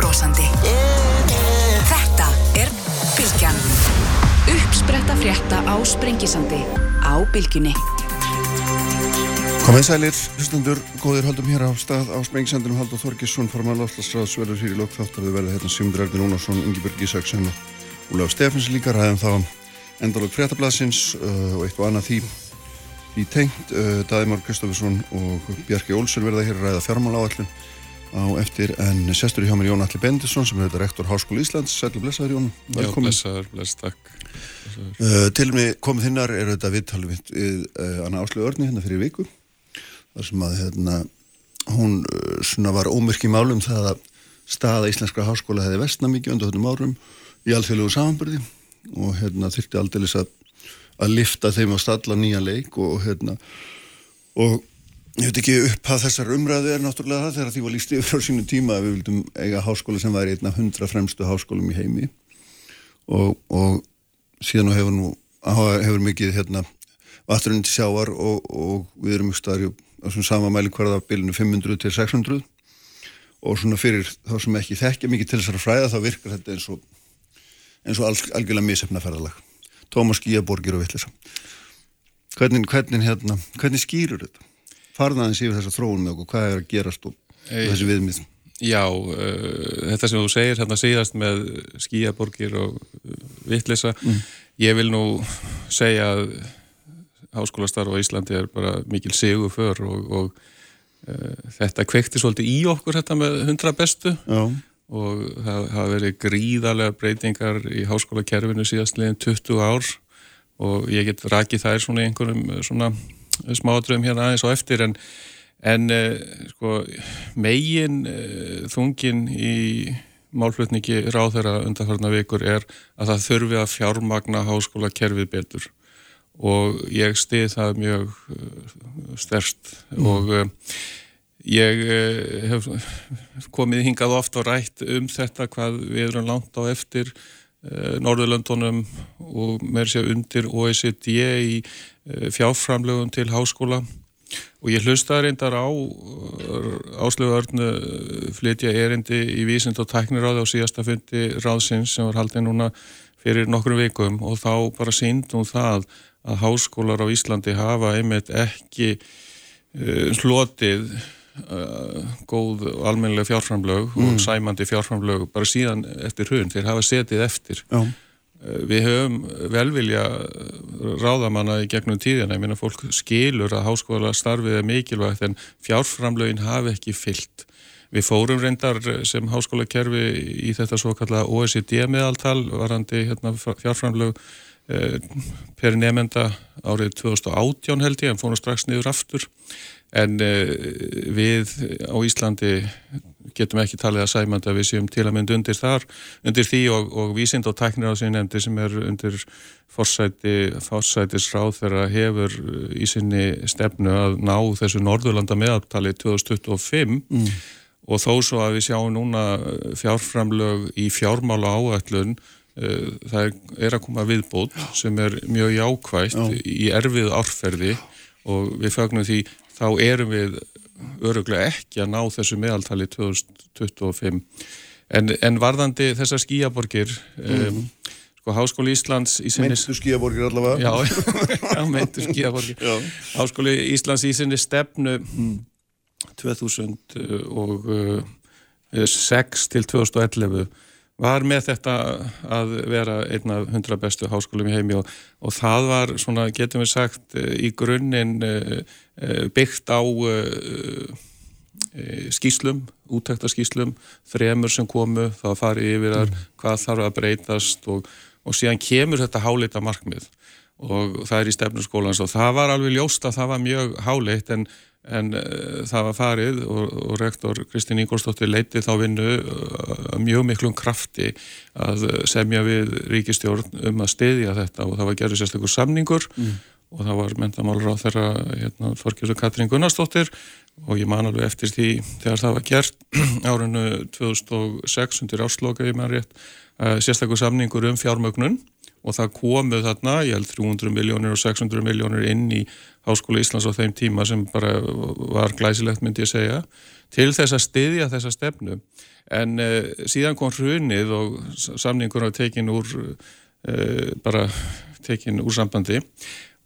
brosandi. Þetta er Bilgjan. Uppspretta frétta á Sprengisandi á Bilginni. Komið sælir, hlustundur, góðir haldum hér á stað á Sprengisandunum Haldur Þorkisson, forman Lofslagsraðs verður hér í lokþáttarðu verða hérna Simdur Erður Ónarsson, Ingeborg Ísaksson og Úlaf Stefins líka ræðum þá endalók fréttablasins uh, og eitt og annað því í tengt uh, Daðimár Kristoffersson og Bjarki Olsson verða hér að ræða fjármála áallin á eftir en sestur hjá mér Jón Alli Bendisson sem þetta rektor Háskóli Íslands. Sætlu blessaður Jón, velkomin Já, blessaður, bless, takk. Uh, Til mig komið þinnar er þetta viðtalið við, við uh, Anna Áslu Örni hérna fyrir viku þar sem að hérna, hún uh, svona var ómyrk í málum það að staða Íslenskra háskóla hefði vestna mikið undir þessum árum í alþjóðlegu samanbyrði og hérna, þurfti aldrei að, að lifta þeim á stalla nýja leik og hérna og ég veit ekki upp að þessar umræðu er náttúrulega það þegar því var líst yfir á sínu tíma að við vildum eiga háskóla sem væri einna hundra fremstu háskólum í heimi. Og, og síðan hefur nú hefur mikið hérna vatturinn til sjáar og, og við erum mjög staðri á svona sama mæli hverða bilinu 500 til 600 og svona fyrir þá sem ekki þekkja mikið til þessara fræða þá virkar þetta eins og eins og algjörlega misefnaferðalag Tómas Gíaborgir og Vittlisa hvernig, hvernig, hérna, hvernig skýrur þetta? Farðaðins yfir þessa þróun með okkur, hvað er að gerast og þessi viðmið? Já, uh, þetta sem þú segir hérna síðast með Skíaborgir og Vittlisa mm. ég vil nú segja að háskólastarf á Íslandi er bara mikil sigu för og, og uh, þetta kvekti svolítið í okkur þetta með 100 bestu Já. og það hafa verið gríðarlega breytingar í háskólakerfinu síðast leginn 20 ár og ég get rakið þær svona í einhverjum svona smádröðum hérna aðeins og eftir en, en uh, sko, megin uh, þungin í málflutningi ráð þeirra undanfarnar vikur er að það þurfi að fjármagna háskólakerfið betur og ég stið það mjög uh, stærst mm. og ég hef komið hingað oft og rætt um þetta hvað við erum langt á eftir Norðurlöndunum og mér sé undir OECD í uh, fjárframlögum til háskóla. Og ég hlusta reyndar á uh, áslöguörnu flytja erindi í vísind og tækniráði á síðasta fundi ráðsins sem var haldið núna fyrir nokkrum vikum. Og þá bara síndum það að háskólar á Íslandi hafa einmitt ekki hlotið uh, góð almennilega fjárframlög mm. og sæmandi fjárframlög bara síðan eftir hund, þeir hafa setið eftir Já. Uh, við höfum velvilja ráðamanna í gegnum tíðina, ég minna fólk skilur að háskóla starfið er mikilvægt en fjárframlögin hafi ekki fyllt Við fórum reyndar sem háskólakerfi í þetta svo kalla OECD meðaltal varandi hérna, fjárframlög Eh, per nefnda árið 2018 held ég en fórum strax niður aftur en uh, við á Íslandi getum ekki talið að sæmanda að við séum til að mynda undir þar undir því og, og vísind og tæknir á sín endi sem er undir fórsæti, fórsætisráð þegar hefur í sinni stefnu að ná þessu Norðurlanda meðaltali 2025 mm. og þó svo að við sjáum núna fjárframlög í fjármála áætlun Eh, það er að koma viðbót sem er mjög jákvægt Já. í erfið árferði og við fagnum því þá erum við öruglega ekki að ná þessu meðaltali 2025 en, en varðandi þessar skíaborgir mm. um, sko Háskóli Íslands Meintu skíaborgir allavega Já, já meintu skíaborgir já. Háskóli Íslands í sinni stefnu mm. 2006 uh, til 2011 var með þetta að vera einn af hundra bestu háskólum í heimi og, og það var, svona, getum við sagt, eh, í grunninn eh, eh, byggt á skýslum, útæktarskýslum, þremur sem komu, það farið yfir þar, mm. hvað þarf að breytast og, og síðan kemur þetta háleita markmið og það er í stefnurskólans og það var alveg ljóst að það var mjög háleitt en en uh, það var farið og, og rektor Kristín Ingolstóttir leiti þá vinnu uh, mjög miklum krafti að semja við ríkistjórn um að stiðja þetta. Og það var gerðið sérstaklega samningur mm. og það var mentamálur á þeirra hérna, Þorkjörðu Katrín Gunnarsdóttir. Og ég man alveg eftir því þegar það var gert árunnu 2006 undir ásloka ég maður rétt uh, sérstaklega samningur um fjármögnun og það komuð þarna, ég held 300 miljónir og 600 miljónir inn í Háskóla Íslands á þeim tíma sem bara var glæsilegt myndi ég segja til þess að styðja þessa stefnu. En uh, síðan kom hrunið og samningur var tekin úr uh, bara tekin úr sambandi.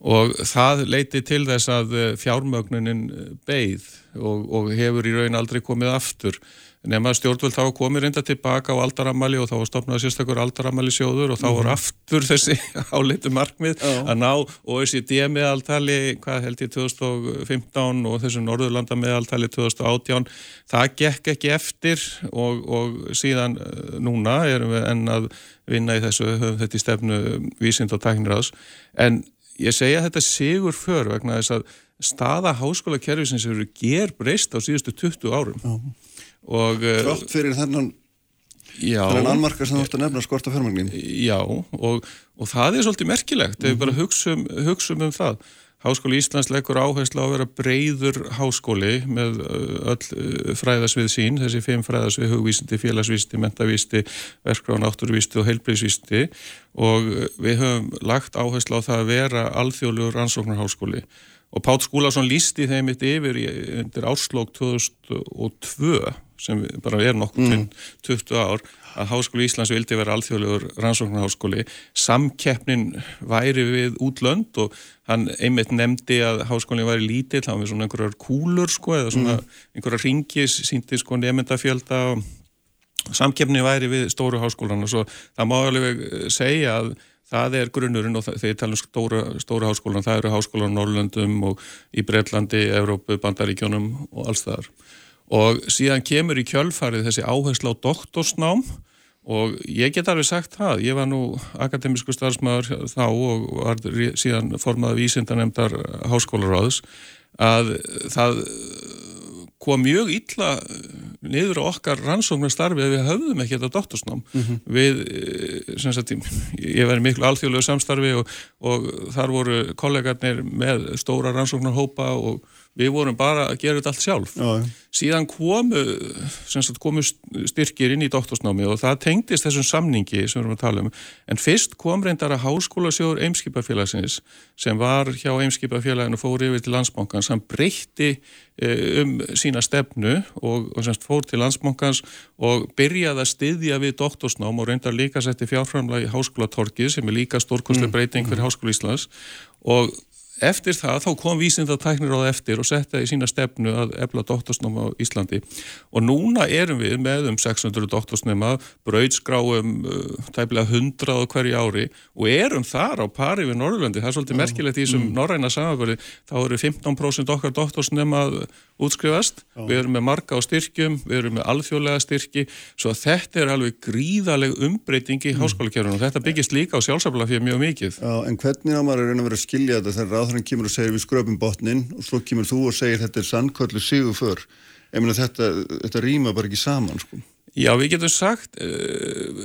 Og það leiti til þess að fjármögnunin beigð og, og hefur í raun aldrei komið aftur nema stjórnvöld þá komið reynda tilbaka á aldaramæli og þá stopnaði sérstakur aldaramæli sjóður og þá mm. aftur þessi áleitu markmið Já. að ná OECD meðaltali, hvað held ég 2015 og þessu Norðurlanda meðaltali 2018, það gekk ekki eftir og, og síðan eh, núna erum við enn að vinna í þessu, höfum þetta í stefnu vísind og taknirás, en ég segja þetta sigur för vegna þess að staða háskóla kervisins eru ger breyst á síðustu 20 árum Já Trátt eh, fyrir þennan þennan anmarkar sem þú ætti að nefna skorta fjármagnin Já, og, og það er svolítið merkilegt, ef við bara mhm. hugsum, hugsum um það. Háskóli Íslands leggur áherslu á að vera breyður háskóli með öll fræðasvið sín, þessi fimm fræðasvið, hugvísindi, félagsvísindi, mentavísindi, verkráðan átturvísindi og heilbreyðsvísindi og við höfum lagt áherslu á það að vera alþjóðlugur ansóknarháskóli og Pátt Skúlason lísti þeim eitt yfir í, undir árslók 2002 sem bara er nokkur mm. 20 ár að Háskóli Íslands vildi vera alþjóðlegur rannsóknarháskóli samkeppnin væri við útlönd og hann einmitt nefndi að háskólinn væri lítill, hann var svona einhverjar kúlur sko eða svona mm. einhverjar ringis síndi sko nefndafjölda og samkeppnin væri við stóru háskólan og svo það má alveg segja að það er grunnurinn og þegar ég tala um stóra, stóra háskólan, það eru háskólan Norrlöndum og í Breitlandi, Evrópu, Bandaríkjónum og alls þar og síðan kemur í kjölfarið þessi áherslu á doktorsnám og ég get alveg sagt það, ég var nú akademísku starfsmæður þá og var síðan formaði vísindanemdar háskólaráðs að það kom mjög illa niður á okkar rannsóknarstarfi að við höfðum ekki þetta doktorsnám mm -hmm. við, eh, sagt, ég var miklu alþjóðlegu samstarfi og, og þar voru kollegarnir með stóra rannsóknarhópa og við vorum bara að gera þetta allt sjálf Já. síðan komu, sagt, komu styrkir inn í doktorsnámi og það tengdist þessum samningi sem við erum að tala um en fyrst kom reyndar að háskólasjóður Eimskipafélagsins sem var hjá Eimskipafélaginu og fór yfir til landsbankans hann breytti e, um sína stefnu og, og semst fór til landsbankans og byrjaði að styðja við doktorsnám og reyndar líka setti fjárframlega í háskólatorkið sem er líka stórkonslega mm. breyting fyrir Háskóla Íslands og Eftir það þá kom vísindatæknir á það eftir og setta í sína stefnu að efla doktorsnum á Íslandi. Og núna erum við með um 600 doktorsnuma, brauðskráum uh, tæpilega 100 á hverju ári og erum þar á pari við Norðurlandi, það er svolítið merkilegt í þessum mm. norræna samanböli, þá eru 15% okkar doktorsnuma útskrifast, við erum með marga á styrkjum, við erum með alþjóðlega styrki, svo þetta er alveg gríðaleg umbreyting í mm. háskólakerfunu og þetta byggist líka á sjálfsafla fyrir mjög mikið. Já, ráðhverjum kemur og segir við skröpum botnin og svo kemur þú og segir þetta er sannkvöldu sigur för, ég meina þetta, þetta rýma bara ekki saman sko. Já, við getum sagt uh,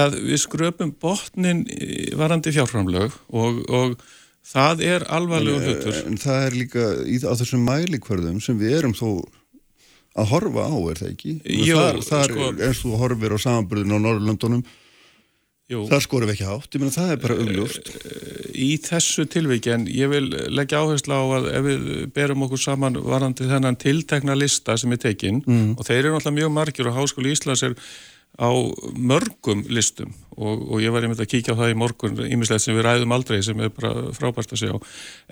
að við skröpum botnin varandi fjárframlög og, og Það er alvarlega hlutur. En það er líka í, á þessum mælikvarðum sem við erum þó að horfa á, er það ekki? Jú, þar, þar sko, er eins og horfir á samanbyrðinu á Norrlöndunum, það skorum við ekki hátt, ég menna það er bara umljóst. Í þessu tilvíki, en ég vil leggja áherslu á að ef við berum okkur saman varandi þennan tiltekna lista sem er tekinn, mm. og þeir eru náttúrulega mjög margir og Háskóli Íslands er á mörgum listum og, og ég var einmitt að kíkja á það í morgun ímislegt sem við ræðum aldrei sem er bara frábært að segja á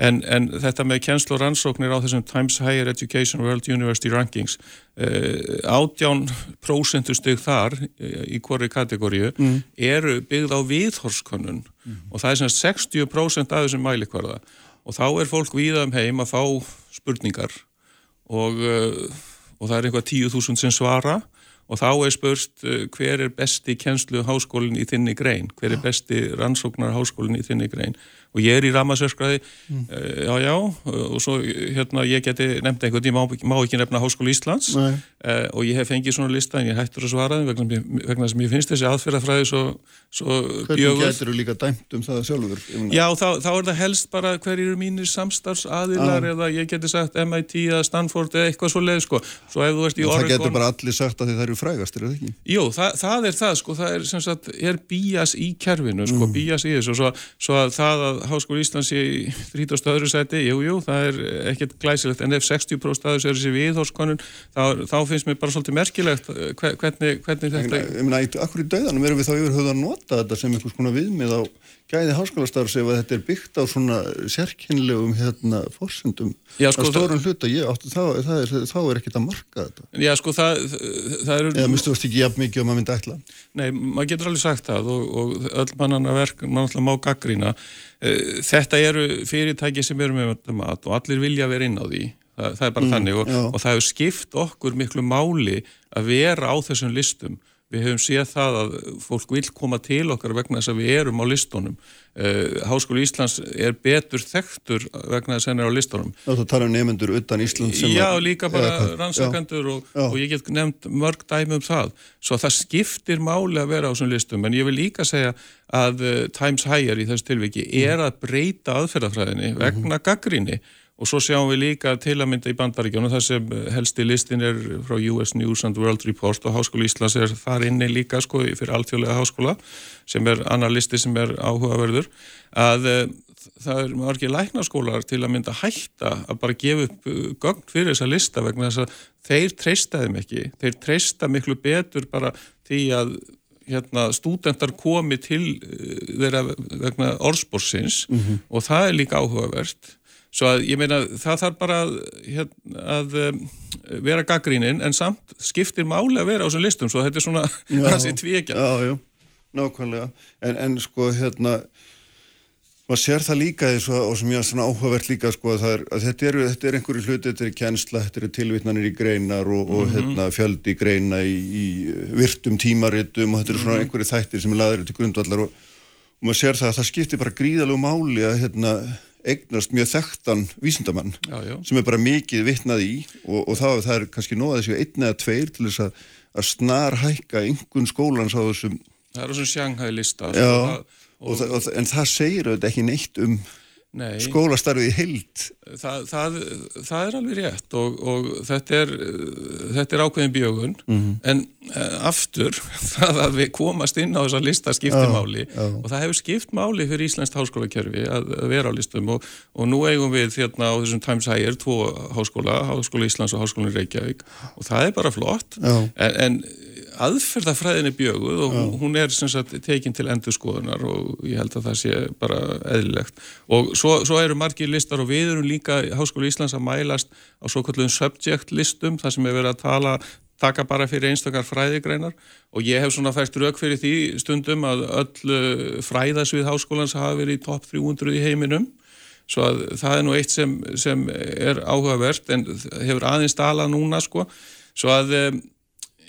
en, en þetta með kjenslu og rannsóknir á þessum Times Higher Education World University Rankings eh, átján prósentusteg þar eh, í hverju kategóriu mm. eru byggð á viðhorskonun mm. og það er svona 60% af þessum mælikvarða. Og þá er fólk víða um heim að fá spurningar. Og, eh, og það er eitthvað 10.000 sem svara og þá er spurst eh, hver er besti kjenslu háskólinn í þinni grein, hver er besti rannsóknar háskólinn í þinni grein og ég er í ramarsverkræði mm. uh, já já og svo hérna ég geti nefnt einhvern ég má, má ekki nefna Háskóli Íslands uh, og ég hef fengið svona lista en ég hættur að svara vegna, vegna sem ég finnst þessi aðferðafræði svo, svo Hvernig getur þú líka dæmt um það sjálfur? Já þá, þá er það helst bara hverjir eru mínir samstarfsaðilar ah. eða ég geti sagt MIT eða Stanford eða eitthvað svo leið sko. svo ef þú ert í Oregon Það getur bara allir sagt að þið eru frægastir, eða ekki? Jú, það, það er það sko, það er sagt, er bías í kerfinu sko, mm. bías í þessu, svo, svo að Háskóli Íslands í 30. öðru seti, jú, jú, það er ekkert glæsilegt, en ef 60% staðis er þessi viðhórskonun, þá, þá finnst mér bara svolítið merkilegt eh, hvernig, hvernig þetta... Ég meina, akkur í dauðanum erum við þá yfirhauð að nota þetta sem einhvers konar viðmið á gæði háskólastarfs ef þetta er byggt á svona sérkynlegum hérna fórsendum Já, sko, á stórum hluta, ég, áttu, þá, það er, þá er ekkert að marka þetta. Já, sko, það, það eru... Eða mistu þú ekki jafn mikið um að mynda ætla? Nei, maður getur alveg sagt það og, og öll mannan að verka, maður alltaf má gaggrína. Eh, þetta eru fyrirtæki sem eru með mat og allir vilja vera inn á því. Það, það er bara mm, þannig og, og það hefur skipt okkur miklu máli að vera á þessum listum Við hefum séð það að fólk vil koma til okkar vegna þess að við erum á listónum. Eh, Háskóli Íslands er betur þekktur vegna þess að henn er á listónum. Það tala um nefnendur utan Íslands sem Já, líka bara rannsakandur og, og ég get nefnt mörg dæmi um það. Svo það skiptir máli að vera á þessum listum. En ég vil líka segja að uh, Times Higher í þessu tilviki er að breyta aðferðafræðinni vegna gaggrinni Og svo sjáum við líka til að mynda í bandaríkjónu þar sem helsti listin er frá US News and World Report og Háskóli Íslands er þar inni líka sko fyrir alltjóðlega háskóla sem er annar listi sem er áhugaverður að uh, það er margir læknaskólar til að mynda hætta að bara gefa upp uh, gögn fyrir þessa lista vegna þess að þeir treysta þeim ekki, þeir treysta miklu betur bara því að hérna, stúdendar komi til þeirra vegna orðspórsins mm -hmm. og það er líka áhugavert Svo að ég meina það þarf bara að, hérna, að um, vera gaggrínin en samt skiptir máli að vera á þessum listum svo þetta er svona hansi tvíekja. Já, já, nákvæmlega. En, en sko hérna, maður sér það líka eins og, og sem ég er svona áhugavert líka sko að, er, að þetta eru er einhverju hluti, þetta er kjensla, þetta eru tilvittnanir í greinar og, og mm -hmm. hérna, fjöldi í greina í, í virtum tímaritum og þetta eru svona mhm. einhverju þættir sem er laður til grundvallar og, og maður sér það að það skiptir bara gríðalegu máli að hérna eignast mjög þekktan vísindamann já, já. sem er bara mikið vittnað í og, og það, það er kannski nóða þessu einn eða tveir til þess að, að snar hækka einhvern skólans á þessum Það er þessum sjanghæðlista sko, En það segir auðvitað ekki neitt um Nei, skólastarfið í heilt það, það, það er alveg rétt og, og þetta, er, þetta er ákveðin bjögun. Mm -hmm. en uh, aftur það að við komast inn á þessa lista skiptir máli já, já. og það hefur skipt máli fyrir Íslandst háskólakerfi að, að vera á listum og, og nú eigum við þérna á þessum Times Higher tvo háskóla, Háskóla Íslands og Háskóla Reykjavík og það er bara flott. En, en aðferðafræðin er bjöguð og Já. hún er sagt, tekin til endurskoðunar og ég held að það sé bara eðlilegt. Og svo, svo eru margir listar og við erum líka í Háskólu Íslands að mælast á svo kallum subject listum þar sem er verið að tala taka bara fyrir einstakar fræðigreinar. Og ég hef svona fæst rauk fyrir því stundum að öll fræðasvið háskólans hafa verið í topp 300 í heiminum. Svo að það er nú eitt sem, sem er áhugavert en hefur aðeins talað núna sko. Svo að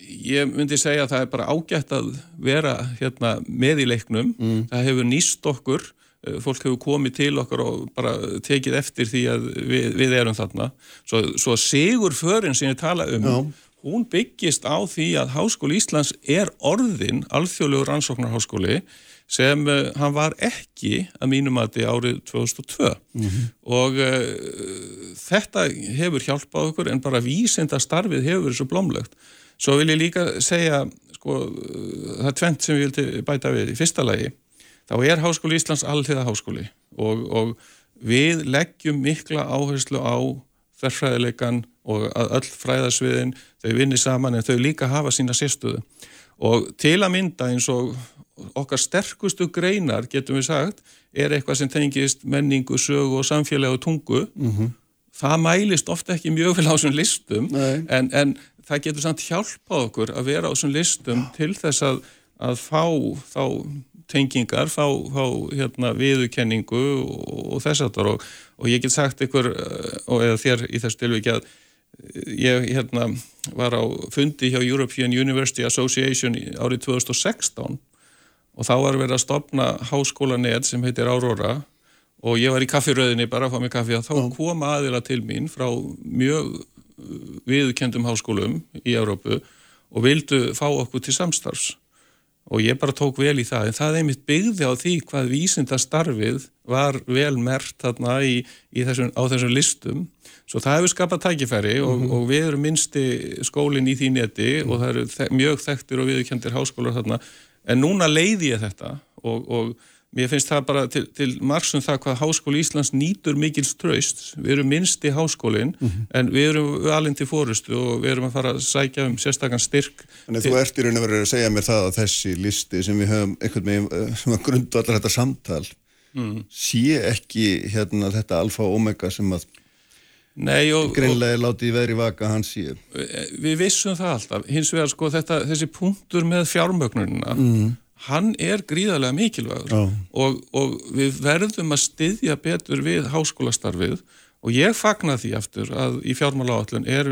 ég myndi segja að það er bara ágætt að vera hérna, með í leiknum mm. það hefur nýst okkur eh, fólk hefur komið til okkar og bara tekið eftir því að við, við erum þarna svo, svo sigur förin sem ég tala um Já. hún byggist á því að Háskóli Íslands er orðin alþjóðlegur rannsóknarháskóli sem uh, hann var ekki að mínum að þetta árið 2002 mm -hmm. og uh, þetta hefur hjálpað okkur en bara vísinda starfið hefur þessu blómlegt Svo vil ég líka segja, sko, það er tvent sem ég vildi bæta við. Í fyrsta lagi, þá er Háskóli Íslands allþiða háskóli og, og við leggjum mikla áherslu á þerfræðileikan og að öll fræðasviðin, þau vinni saman en þau líka hafa sína sérstöðu. Og til að mynda eins og okkar sterkustu greinar, getum við sagt, er eitthvað sem tengist menningu, sögu og samfélagi og tungu. Mm -hmm. Það mælist ofta ekki mjög vel á þessum listum en, en það getur samt hjálpað okkur að vera á þessum listum til þess að, að fá þá tengingar, fá, fá hérna, viðukenningu og, og þess aftar og, og ég get sagt ykkur eh, og eða þér í þessu tilviki að ég hérna, var á fundi hjá European University Association árið 2016 og þá var verið að stopna háskólanett sem heitir Aurora og ég var í kaffiröðinni bara að fá mig kaffi. Og þá kom aðila til mín frá mjög viðkendum háskólum í Európu og vildu fá okkur til samstarfs og ég bara tók vel í það en það einmitt byggði á því hvað vísindastarfið var vel mert þarna í, í þessum, á þessum listum svo það hefur skapað tækifæri og, mm -hmm. og við erum minnsti skólinn í því neti mm -hmm. og það eru mjög þekktir og viðkendir háskólar þarna en núna leiði ég þetta og, og Mér finnst það bara til, til margsum það hvað Háskóli Íslands nýtur mikils tröst. Við erum minnst í háskólinn mm -hmm. en við erum til fórustu og við erum að fara að sækja um sérstakans styrk. Þannig að þú ert í raun og verið að segja mér það að þessi listi sem við höfum einhvern veginn eh, sem að grundu allar þetta samtal mm. sé ekki hérna þetta alfa og omega sem að Nei, og, greinlega er látið í veðri vaka hans sé. Við vissum það alltaf. Hins vegar sko þetta, þessi punktur með fjármögnunina mm hann er gríðarlega mikilvægur. Og, og við verðum að styðja betur við háskólastarfið. Og ég fagna því aftur að í fjármála áallun er,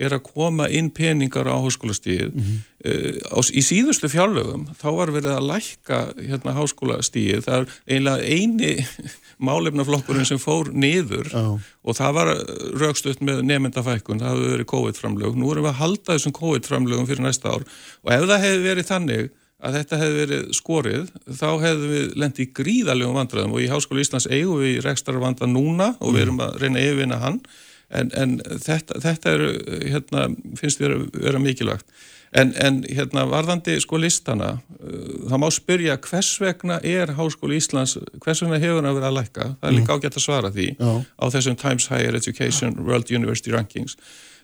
er að koma inn peningar á háskólastíð mm -hmm. uh, í síðustu fjárlögum þá var verið að lækka hérna háskólastíð það er einlega eini málefnaflokkurinn sem fór niður. Oh. og það var raukstuðt með nefndafækkun, það hafði verið COVID-framlög. Nú erum við að halda þessum COVID-framlögum fyrir næsta ár. Og ef það hefði verið þannig að þetta hefði verið skorið, þá hefðu við lendið í gríðalegum vandræðum og í Háskólu Íslands eigum við rekstarvanda núna og við erum að reyna yfirvinna hann en, en þetta, þetta er, hérna, finnst við að vera mikilvægt. En, en hérna, varðandi sko listana, uh, þá má spyrja hvers vegna er Háskólu Íslands, hvers vegna hefur hann að vera að lækka? Það er líka ágætt að svara því Já. á þessum Times Higher Education World University Rankings.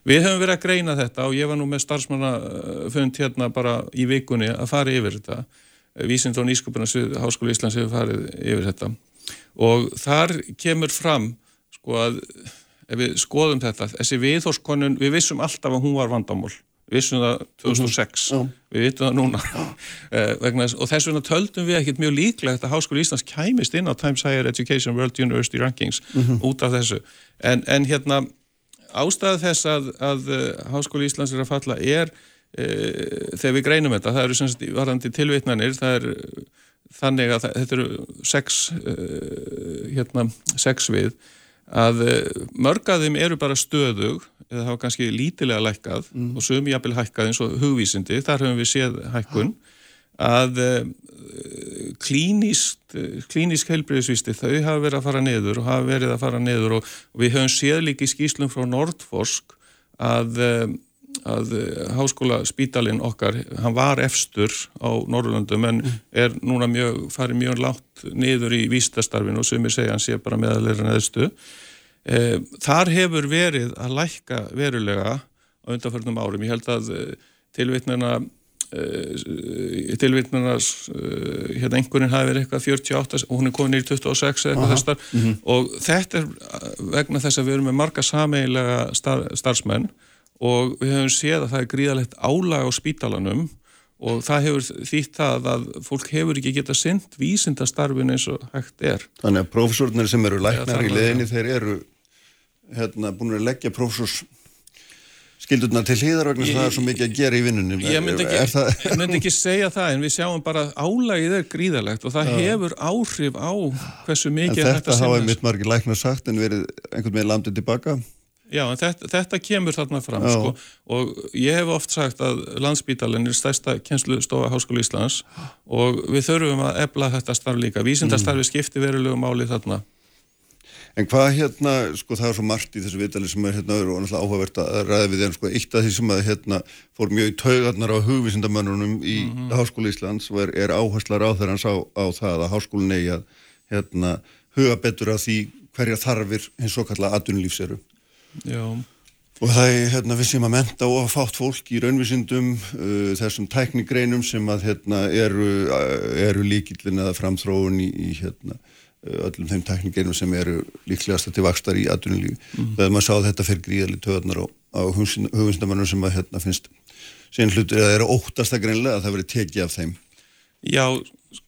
Við höfum verið að greina þetta og ég var nú með starfsmannafund hérna bara í vikunni að fara yfir þetta. Vísind og Nýsköpunarsvið Háskólu Íslands hefur farið yfir þetta og þar kemur fram sko að ef við skoðum þetta, þessi viðhórskonun, við vissum alltaf að hún var vandamál. Við vissum það 2006, mm -hmm. við vittum það núna uh, og þess vegna töldum við ekkert mjög líklegt að Háskóli Íslands kæmist inn á Times Higher Education World University Rankings mm -hmm. út af þessu. En, en hérna ástæða þess að, að uh, Háskóli Íslands er að falla er uh, þegar við greinum þetta, það eru semst varðandi tilvitnanir, það er þannig að það, þetta eru sex, uh, hérna, sex við að mörgaðum eru bara stöðug eða hafa kannski lítilega lækkað mm. og sögum jafnvel hækkað eins og hugvísindi, þar höfum við séð hækkun að klínísk, klínísk heilbreyðsvisti þau hafa verið að fara neður og hafa verið að fara neður og, við höfum séð líka í skýslum frá Nordforsk að, eh, að háskóla spítalinn okkar, hann var efstur á Norrlöndum en mm. er núna mjög, farið mjög látt neður í vístastarfinu og sem ég segja hann sé bara meðalegri neðstu. Eh, þar hefur verið að lækka verulega á undanförnum árum. Ég held að eh, tilvitnuna Eh, tilvinnarnas eh, hérna einhverjinn hafi verið eitthvað 48 og hún er komin í 26 eða eitthvað þessar mm -hmm. og þetta er vegna þess að við erum með marga sameigilega star, starfsmenn og við hefum séð að það er gríðalegt álag á spítalanum og það hefur þýtt það að fólk hefur ekki getað synd vísindastarfin eins og hægt er. Þannig að prófessornir sem eru læknar ja, í leðinni þeir eru hérna búin að leggja prófessors skildurna til hlýðar vegna það er svo mikið að gera í vinnunum ég myndi ekki, það... myndi ekki segja það en við sjáum bara álægið er gríðalegt og það Já. hefur áhrif á hversu mikið þetta, þetta hafa mitt margir læknar sagt en verið einhvern veginn landið tilbaka Já, en þetta, þetta kemur þarna fram sko, og ég hef oft sagt að landsbítalinn er stærsta kjenslustofa Háskólu Íslands og við þurfum að ebla þetta starf líka. Vísindastarfi mm. skipti verulegu máli þarna En hvað hérna, sko það er svo margt í þessu vitali sem er hérna og náttúrulega áhugavert að ræða við þeim, sko eitt af því sem að hérna fór mjög í taugarnar á hugvísindamönnunum í mm -hmm. Háskóli Íslands og er, er áherslar á þeirra hans á, á það að háskólinn eigi að hérna huga betur að því hverja þarfir hins svo kalla aðunlífs eru. Já. Og það er hérna við sem að menta og að fátt fólk í raunvísindum, uh, þessum tæknigreinum sem að hérna eru, eru líkillin eða framþróun í, í hérna öllum þeim tekníkeinum sem eru líklegast til vakstar í atvinnulífi mm. þegar maður sá þetta fyrir gríðali töðarnar á, á hugvinstamannum sem að hérna finnst síðan hlutur eða eru óttasta greinlega að það veri tekið af þeim Já,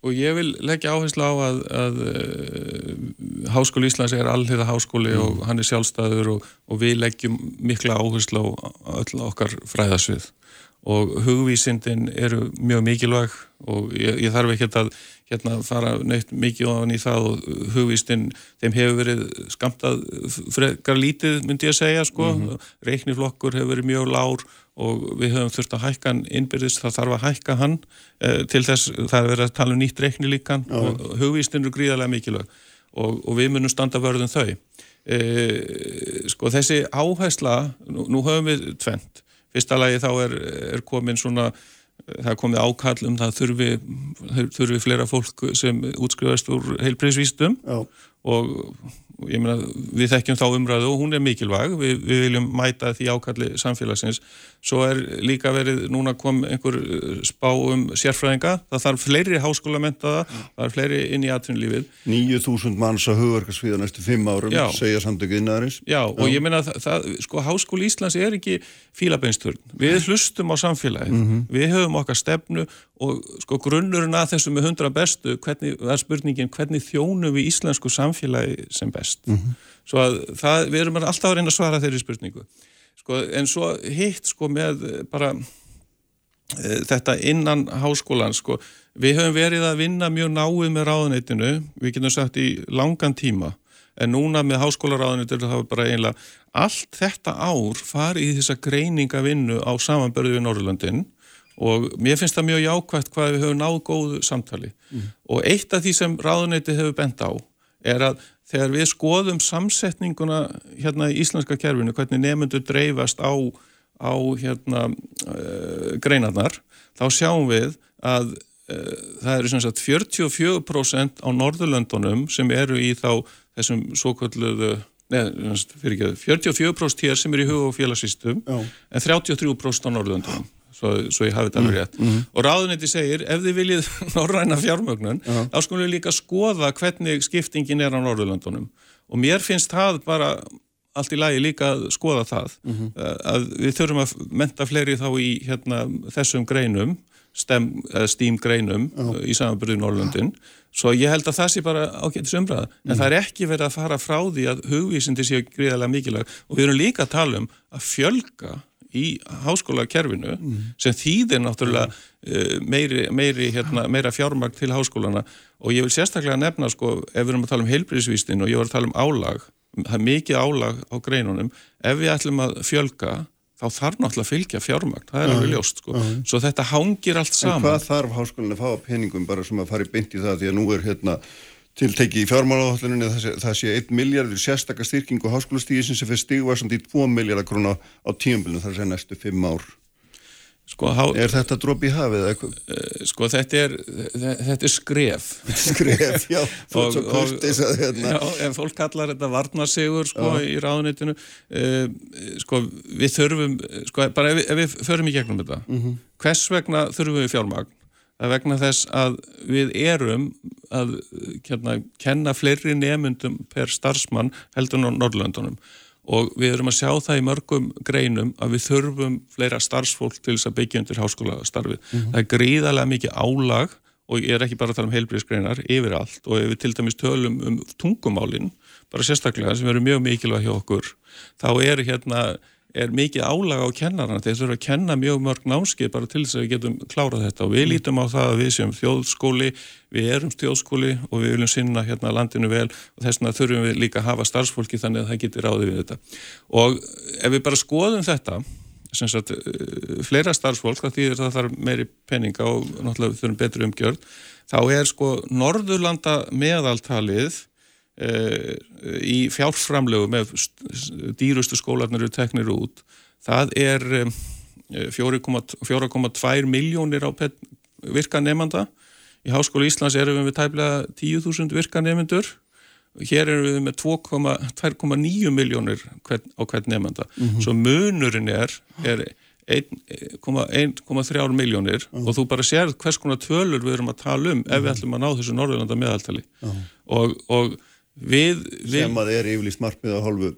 og ég vil leggja áherslu á að, að uh, Háskóli Íslands er allhiða háskóli mm. og hann er sjálfstæður og, og við leggjum mikla áherslu á öll okkar fræðasvið og hugvísindin eru mjög mikilvæg og ég, ég þarf ekki að hérna fara neitt mikið ofan í það og hugvistinn þeim hefur verið skamtað frekar lítið myndi ég að segja sko mm -hmm. reikniflokkur hefur verið mjög lár og við höfum þurft að hækka hann innbyrðist, það þarf að hækka hann eh, til þess, það er verið að tala um nýtt reikni líkan Já. og hugvistinn eru gríðarlega mikilvæg og, og við munum standa vörðum þau eh, sko þessi áhersla, nú, nú höfum við tvent, fyrsta lagi þá er, er komin svona það komið ákall um það þurfi, þurfi flera fólk sem útskrifast úr heilbreyðsvístum og ég meina, við þekkjum þá umræðu og hún er mikilvæg, við, við viljum mæta því ákalli samfélagsins svo er líka verið, núna kom einhver uh, spá um sérfræðinga. Það þarf fleiri háskólamentaða mm. það er fleiri inn í atvinnulífið. 9.000 manns að hugverkarsviða næstu 5 árum, Já. segja samtöku innaðarins Já, Já, og ég meina, það, það, sko Háskóli Íslands er ekki fílabeinsturn. Við hlustum á samfélagið, mm -hmm. við höfum okkar stefnu og sko grunnurinn að þessum með hundra bestu, hvernig, það er spurningin hvernig þjónum við íslensku samfélagi sem best? Mm -hmm. svo að það, við erum alltaf að reyna að svara þeirri spurningu sko, en svo hitt sko með bara e, þetta innan háskólan sko, við höfum verið að vinna mjög náið með ráðuneytinu, við getum sagt í langan tíma, en núna með háskólaráðuneytinu þá er bara einlega allt þetta ár farið í þessa greiningavinnu á samanbörðu við Norrlöndin og mér finnst það mjög jákvægt hvað við höfum náð góðu samtali mm. og eitt af því sem ráðuneyti hefur bent á er að þegar við skoðum samsetninguna hérna í íslenska kerfinu, hvernig nefnundur dreifast á, á hérna uh, greinarnar, þá sjáum við að uh, það eru sem sagt 44% á Norðurlöndunum sem eru í þá þessum svo kalluðu neða, fyrir ekki, 44% hér sem eru í hug- og félagsýstum en 33% á Norðurlöndunum svo, svo ég hafi þetta alveg rétt. Mm -hmm. Og ráðunetti segir, ef þið viljið norræna fjármögnun, uh -huh. þá skulum við líka skoða hvernig skiptingin er á Norðurlandunum. Og mér finnst það bara allt í lagi líka að skoða það. Mm -hmm. Að við þurfum að menta fleiri þá í hérna, þessum greinum, stem, stím greinum uh -huh. í samanbyrðu Norrlundin. Svo ég held að það sé bara ágættis umræða. En mm það er ekki verið að fara frá því að hugvísindi séu gríðarlega mikilvæg. Og við erum líka að tala um að fjölga í háskólakerfinu mm. sem þýðir náttúrulega uh, meiri, meiri, hérna, meira fjármagn til háskólana og ég vil sérstaklega nefna sko ef við erum að tala um heilbríðsvístin og ég var að tala um álag, það er mikið álag á greinunum, ef við ætlum að fjölga þá þarf náttúrulega að fylgja fjármagn, það er alveg ljóst sko, uh, svo þetta hangir allt saman. En hvað þarf háskólan að fá peningum bara sem að fara í byndi það? Því að nú er hérna tilteki í fjármálaáhalduninu það, sé 1 miljardur sérstakar styrkingu háskólastíðisinn sem fyrir stigvarsand í 2 miljardar króna á tíumbilinu þar sé næstu 5 ár. Sko, há... Er þetta dróp í hafið? Uh, sko þetta er þetta er skref. Skref, já, og, og, hérna. já en fólk kallar þetta varnarsigur sko í ráðunitinu uh, sko við þurfum sko bara ef, ef við förum í gegnum þetta. Mm -hmm. hvers vegna þurfum við fjármagn vegna þess að við erum að hérna, kenna fleiri nefnundum per starfsmann heldur á Norrlöndunum og við erum að sjá það í mörgum greinum að við þurfum fleira starfsfólk til þess að byggja undir háskólastarfið. Mm -hmm. Það er gríðarlega mikið álag og ég er ekki bara að tala um heilbríðsgreinar yfir allt og ef við til dæmis tölum um tungumálinn, bara sérstaklega sem eru mjög mikilvæg hjá okkur, þá er hérna er mikið álag á kennarna þeir þurfa að kenna mjög mörg námskið bara til þess að við getum klárað þetta. Og við mm. lítum á það að við séum þjóðskóli við erum þjóðskóli og við viljum sinna hérna landinu vel. Og þess vegna þurfum við líka að hafa starfsfólki þannig að það getur ráði við þetta. Og ef við bara skoðum þetta sagt, eh, fleira starfsfólk þá þýðir það þarf meiri peninga og náttúrulega þurfum betri umgjörð þá er sko Norðurlanda meðaltalið í fjárframlegu með dýrustu skólanir eru teknir út það er 4,2 miljónir á virka nefnda í Háskólu Íslands erum við tæmlega 10.000 virka nefndur hér erum við með 2,9 miljónir á hvern nefnda mm -hmm. svo munurinn er, er 1,3 miljónir uh -huh. og þú bara sér hvers konar tölur við erum að tala um uh -huh. ef við ætlum að ná þessu Norðurlanda meðaltali -huh. og, og við, við, sem að er yfirlýst markmið á hálfu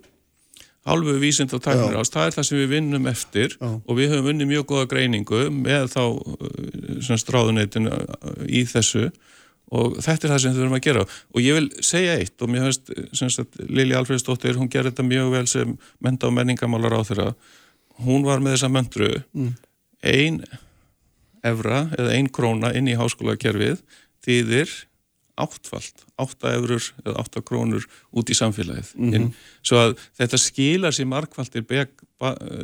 hálfu vísind og tæknir ást, það er það sem við vinnum eftir Já. og við höfum vunnið mjög goða greiningu með þá stráðuneytin uh, í þessu og þetta er það sem við þurfum að gera. Og ég vil segja eitt og mér höfst Lili Alfredsdóttir, hún gerði þetta mjög vel sem menta og menningamálar á þeirra hún var með þessa möndru mm. ein evra eða ein króna inn í háskólakerfið þýðir áttfald, átta eurur eða átta krónur út í samfélagið mm -hmm. svo að þetta skilar sér markvaldir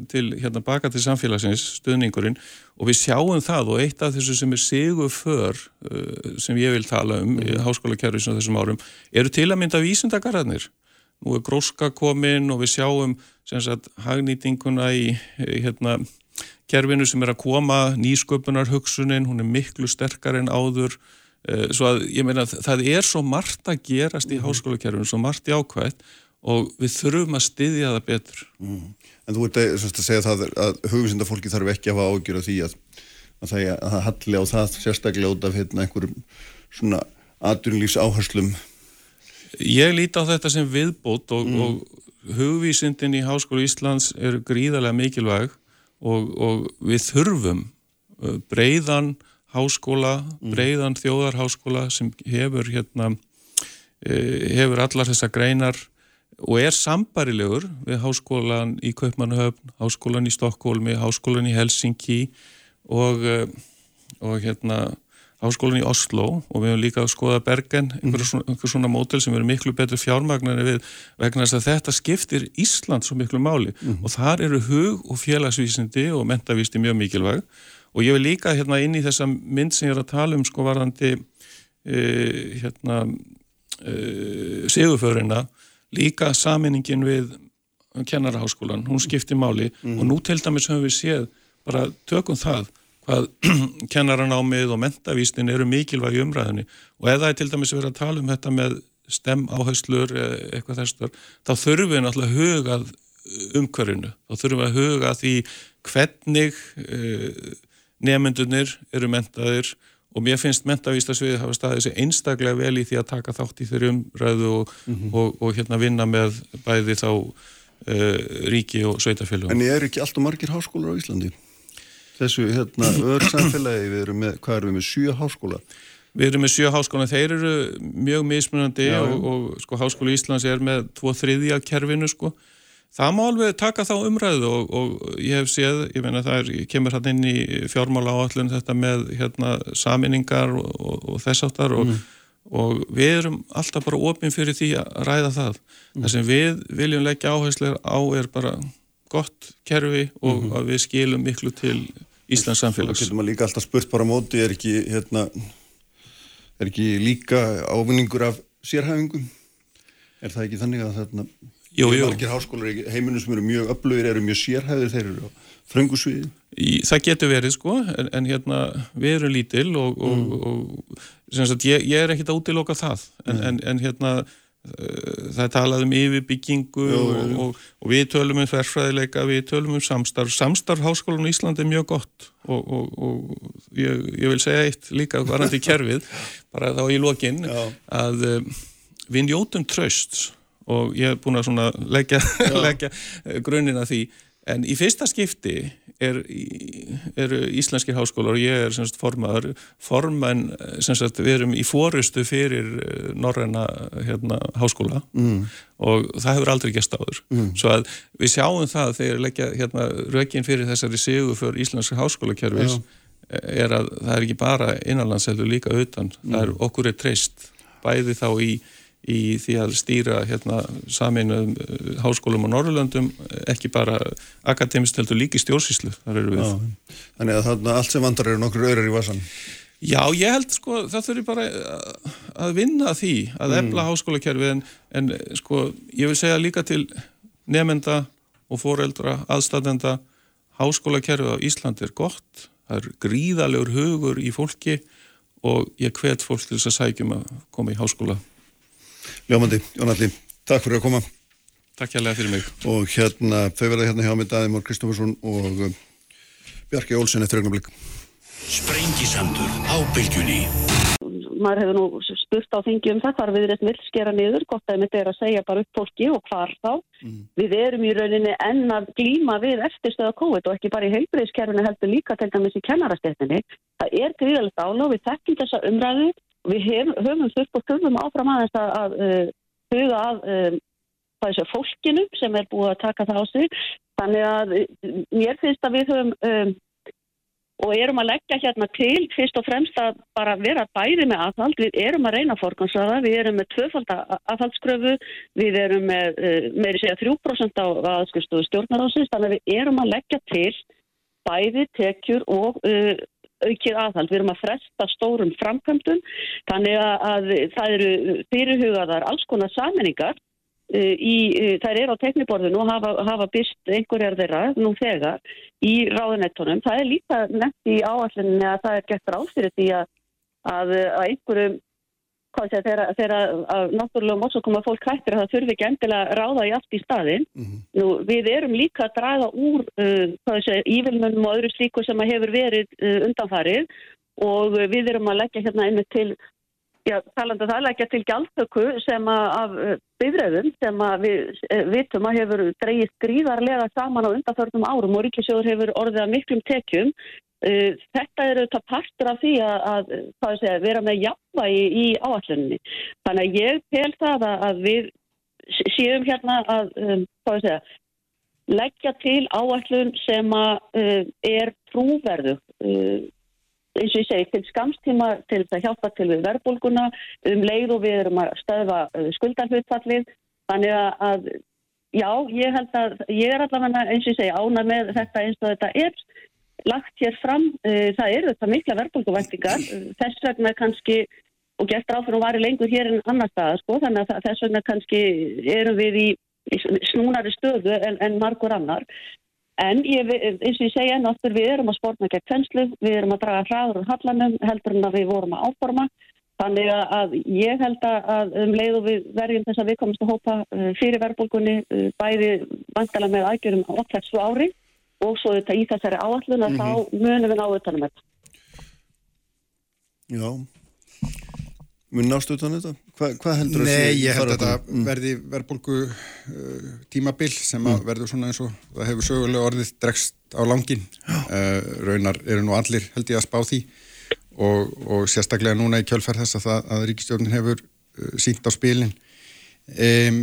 til hérna baka til samfélagsins, stuðningurinn og við sjáum það og eitt af þessu sem er sigur för uh, sem ég vil tala um mm -hmm. í háskólakerfisum þessum árum eru til að mynda vísundagarðarnir nú er gróska komin og við sjáum sagt, hagnýtinguna í hérna, kerfinu sem er að koma nýsköpunar hugsunin, hún er miklu sterkar en áður svo að ég meina það er svo margt að gerast í mm. háskólakerfinu, svo margt í ákvæð og við þurfum að styðja það betur. Mm. En þú ert að, að segja það að hugvísinda fólki þarf ekki að hafa ágjör af því að, að það, að það halli á það sérstaklega út af hérna, einhverjum svona aðdunlýfs áherslum. Ég líti á þetta sem viðbót og, mm. og hugvísindin í Háskólu Íslands er gríðarlega mikilvæg og, og við þurfum eh, breyðan háskóla, mm. breiðan þjóðarháskóla sem hefur hérna e, hefur allar þessa greinar og er sambarilegur við háskólan í Kaupmannhöfn, háskólan í Stokkólmi, háskólan í Helsinki og, e, og hérna háskólan í Oslo og við hefum líka að skoða Bergen, einhver mm. svona, einhver svona mótel sem eru miklu betur fjármagnari við vegna þess að þetta skiptir Ísland svo miklu máli mm. og þar eru hug og félagsvísindi og mentavísti mjög mikilvæg og ég vil líka hérna inn í þessa mynd sem ég er að tala um sko varðandi e, hérna e, sigurförina líka saminningin við kennaraháskólan, hún skiptir máli. Mm. og nú til dæmis höfum við séð bara tökum það hvað kennaranámið og mentavístin eru mikilvægi umræðinni og er til dæmis verið að tala um þetta með stem áherslur eitthvað þessar, þá þurfum við náttúrulega hugað umhverfinu, þá þurfum við að huga því hvernig uh, nefnendunir eru mentaðir og mér finnst mentavíslasviðið hafa staðið sér einstaklega vel í því að taka þátt í þeirri umræðu og, mm -hmm. og, og hérna vinna með bæði þá uh, ríki og sveitafélagum. En ég er ekki alltaf margir háskólar á Íslandi? Þessu hérna öðru samfélagi, við erum með, hvað erum við með, sjö háskóla? Við erum með sjö háskóla, þeir eru mjög mismunandi Já, og, og sko háskóla Íslands er með tvo þriðja kerfinu sko Það má alveg taka þá umræðu og, og ég hef séð, ég meina það er, kemur hann inn í fjármála áallun þetta með hérna saminningar og, og, og þess áttar mm. og við erum alltaf bara ofinn fyrir því að ræða það. Mm. Það sem við viljum leggja áhersleir á er bara gott kerfi og mm -hmm. að við skilum miklu til Íslands samfélags. Það getur maður líka alltaf spurt bara móti, er ekki, hérna, er ekki líka ávinningur af sérhæfingum? Er það ekki þannig að þarna Jú, jú. Margir háskólar í heiminum sem eru mjög öflugir eru mjög sérhæðir, þeir eru á fröngusviði. Það getur verið sko, en, en hérna við erum lítil og, og, mm. og sagt, ég, ég er ekkit að útiloka það, en, en, en hérna uh, það talað um yfirbyggingu jú, og, og við tölum um þverfræðileika, við tölum um samstarf. Samstarf háskólan í Íslandi er mjög gott og ég, ég vil segja eitt líka varandi kerfið, bara þá í lokinn, að uh, við njótum trösts og ég hef búin að leggja, leggja grunnina því en í fyrsta skipti er, eru íslenskir háskólar og ég er semst formaður forman, semst við erum í fórustu fyrir eh, norræna hérna, háskóla mm. og það hefur aldrei gæst áður mm. svo að við sjáum það þegar leggja hérna, rökin fyrir þessari sigu fyrir íslenska háskólakerfis er að það er ekki bara innanlandsheldur líka utan, mm. það er okkur er treyst bæði þá í í því að stýra hérna, saminuðum uh, háskólum á Norrlöndum ekki bara akademist heldur líki stjórnsýslu þar eru við. Já, Þannig að þarna allt sem vandrar eru nokkur öðrar í vasan Já, ég held sko það þurfi bara að vinna því að mm. efla háskólakerfi en, en sko ég vil segja líka til nefnda og foreldra, aðstæðenda háskólakerfi á Íslandi er gott það er gríðalegur hugur í fólki og ég hvet fólk til þess að sækjum að koma í háskóla Ljómandi, Jónalli, takk fyrir að koma Takk hérlega fyrir mig og hérna, þau verða hérna hjá mig Daði Mór Kristófursson og uh, Bjarki Olsen eftir ögnablik Sprengisandur á bylgjunni maður hefur nú spurt á þingi um það hvar við erum vill skera niður, gott að þetta er að segja bara upp fólki og hvar þá. Mm. Við erum í rauninni enn að glíma við eftirstöða COVID og ekki bara í heilbreyðskerfinu heldur líka til dæmis í kennarastéttinni. Það er gríðalegt áláð, við þekkjum þessa umræðu Við hef, höfum þurft og þurfum áfram aðeins að, að uh, huga að um, þessu fólkinu sem er búið að taka það á sig. Þannig að uh, mér finnst að við höfum um, og erum að leggja hérna til fyrst og fremst að bara vera bæði með aðhald, við erum að reyna fórgansraða, við erum með tvöfald aðhaldskröfu, við erum með meiri segja 3% á aðskustu stjórnarásins, þannig að við erum að leggja til bæði tekjur og uh, aukið aðhald. Við erum að fresta stórum framkvæmdum, þannig að það eru fyrirhugaðar alls konar saminningar Eh, í, eh, þær eru á tekniborðinu og hafa, hafa byrst einhverjar þeirra nú þegar í ráðunettunum. Það er líka nefnt í áallinni að það er gett ráð fyrir því að, að, að einhverjum þegar náttúrulega móts að koma fólk hættir að það þurfi ekki endilega að ráða í allt í staðin. Mm -hmm. Nú, við erum líka að draga úr uh, ívilmunum og öðru slíku sem hefur verið uh, undanfarið og við erum að leggja hérna einmitt til Já, talandu um það leggja til gjaldtöku sem að, af uh, bifræðum sem að við eh, vitum að hefur dreyist gríðarlega saman á undanförnum árum og Ríkisjóður hefur orðið að miklum tekjum. Uh, þetta eru þetta partur af því að, að segja, vera með jafnvægi í áalluninni. Þannig að ég tel það að við séum hérna að um, segja, leggja til áallun sem að, uh, er trúverðu eins og ég segi, til skamstíma til að hjálpa til við verðbólguna. Um leið og við erum að stöðva uh, skuldarhlutfallið þannig að já, ég held að ég er allavega eins og ég segi ána með þetta eins og þetta er lagt hér fram, uh, það eru þetta mikla verðbólguvæntingar, þess vegna kannski og gert áfram og varir lengur hér en annar staðar sko, þannig að þess vegna kannski erum við í, snúnari stöðu en, en margur annar En ég, eins og ég segja náttur við erum að spórna gegn tenslu, við erum að draga hraður úr hallanum heldur en að við vorum að áforma. Þannig að ég held að um leið og við verjum þess að við komumst að hópa uh, fyrir verðbólgunni uh, bæði vantala með aðgjörum á 8 ári og svo þetta í þessari áallun að mm -hmm. þá munum við ná utanum þetta. Já, mun nástu utan þetta? Hva, hvað heldur þú að sé? Nei, ég held að þetta mm. verði verðbólgu uh, tímabil sem mm. að verður svona eins og það hefur sögulega orðið dregst á langin uh, raunar eru nú allir held ég að spá því og, og sérstaklega núna í kjölferð þess að, það, að ríkistjórnin hefur uh, sínt á spilin um,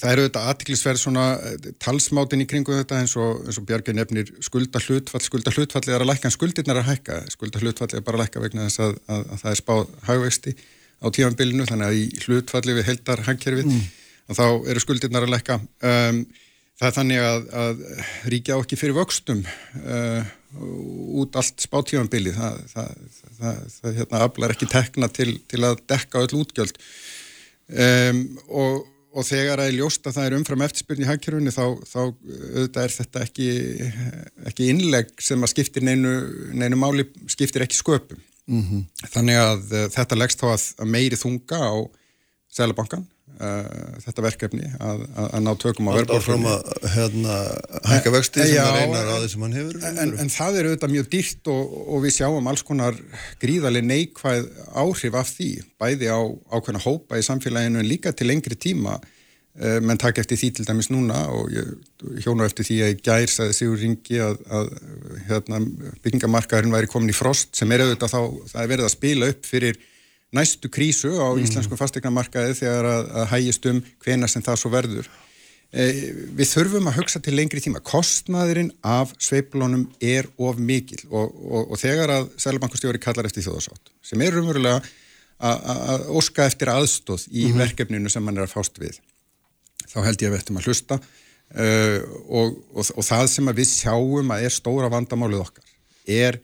það eru þetta aðtiklisverð svona uh, talsmátin í kringu þetta eins og, og Björgin nefnir skulda hlutfall skulda hlutfall er að lækka en skuldirnar að hækka. Skulda hlutfall er bara að lækka vegna þess að, að, að það er spáð haugvexti á tímanbylinu þannig að í hlutfalli við heldar hangkerfið mm. þá eru skuldirnar að lekka um, það er þannig að, að ríkja á ekki fyrir vöxtum uh, út allt spátímanbyli það, það, það, það hérna, aflar ekki tekna til, til að dekka öll útgjöld. Um, og, og þegar að ég ljósta það er umfram eftirspilni í hangkerfinu þá, þá auðvitað er þetta ekki, ekki innleg sem að skiptir neinu, neinu máli skiptir ekki sköpum Mm -hmm. Þannig að uh, þetta leggst þá að, að meiri þunga á Sælabankan, uh, þetta verkefni að, að, að ná tökum á verðbórfum að hérna, hækka vexti sem það reynar því sem hann hefur en, en það er auðvitað mjög dýrt og, og við sjáum alls konar gríðarlega neikvæð áhrif af því, bæði á ákveðna hópa í samfélaginu en líka til lengri tíma Eh, menn takk eftir því til dæmis núna og hjónu eftir því að ég gær sæði Sigur Ringi að, að hérna, byggingamarkaðurinn væri komin í frost sem er auðvitað þá, það er verið að spila upp fyrir næstu krísu á mm. íslensku fastegnamarkaði þegar að, að hægist um hvena sem það svo verður e, við þurfum að hugsa til lengri tíma kostnaðurinn af sveiplónum er of mikil og, og, og þegar að Sælabankustjóri kallar eftir þjóðasátt sem er umverulega að óska eftir aðstóð í mm -hmm. verkefninu sem mann er að fást við þá held ég að við ættum að hlusta og, og, og það sem við sjáum að er stóra vandamálið okkar er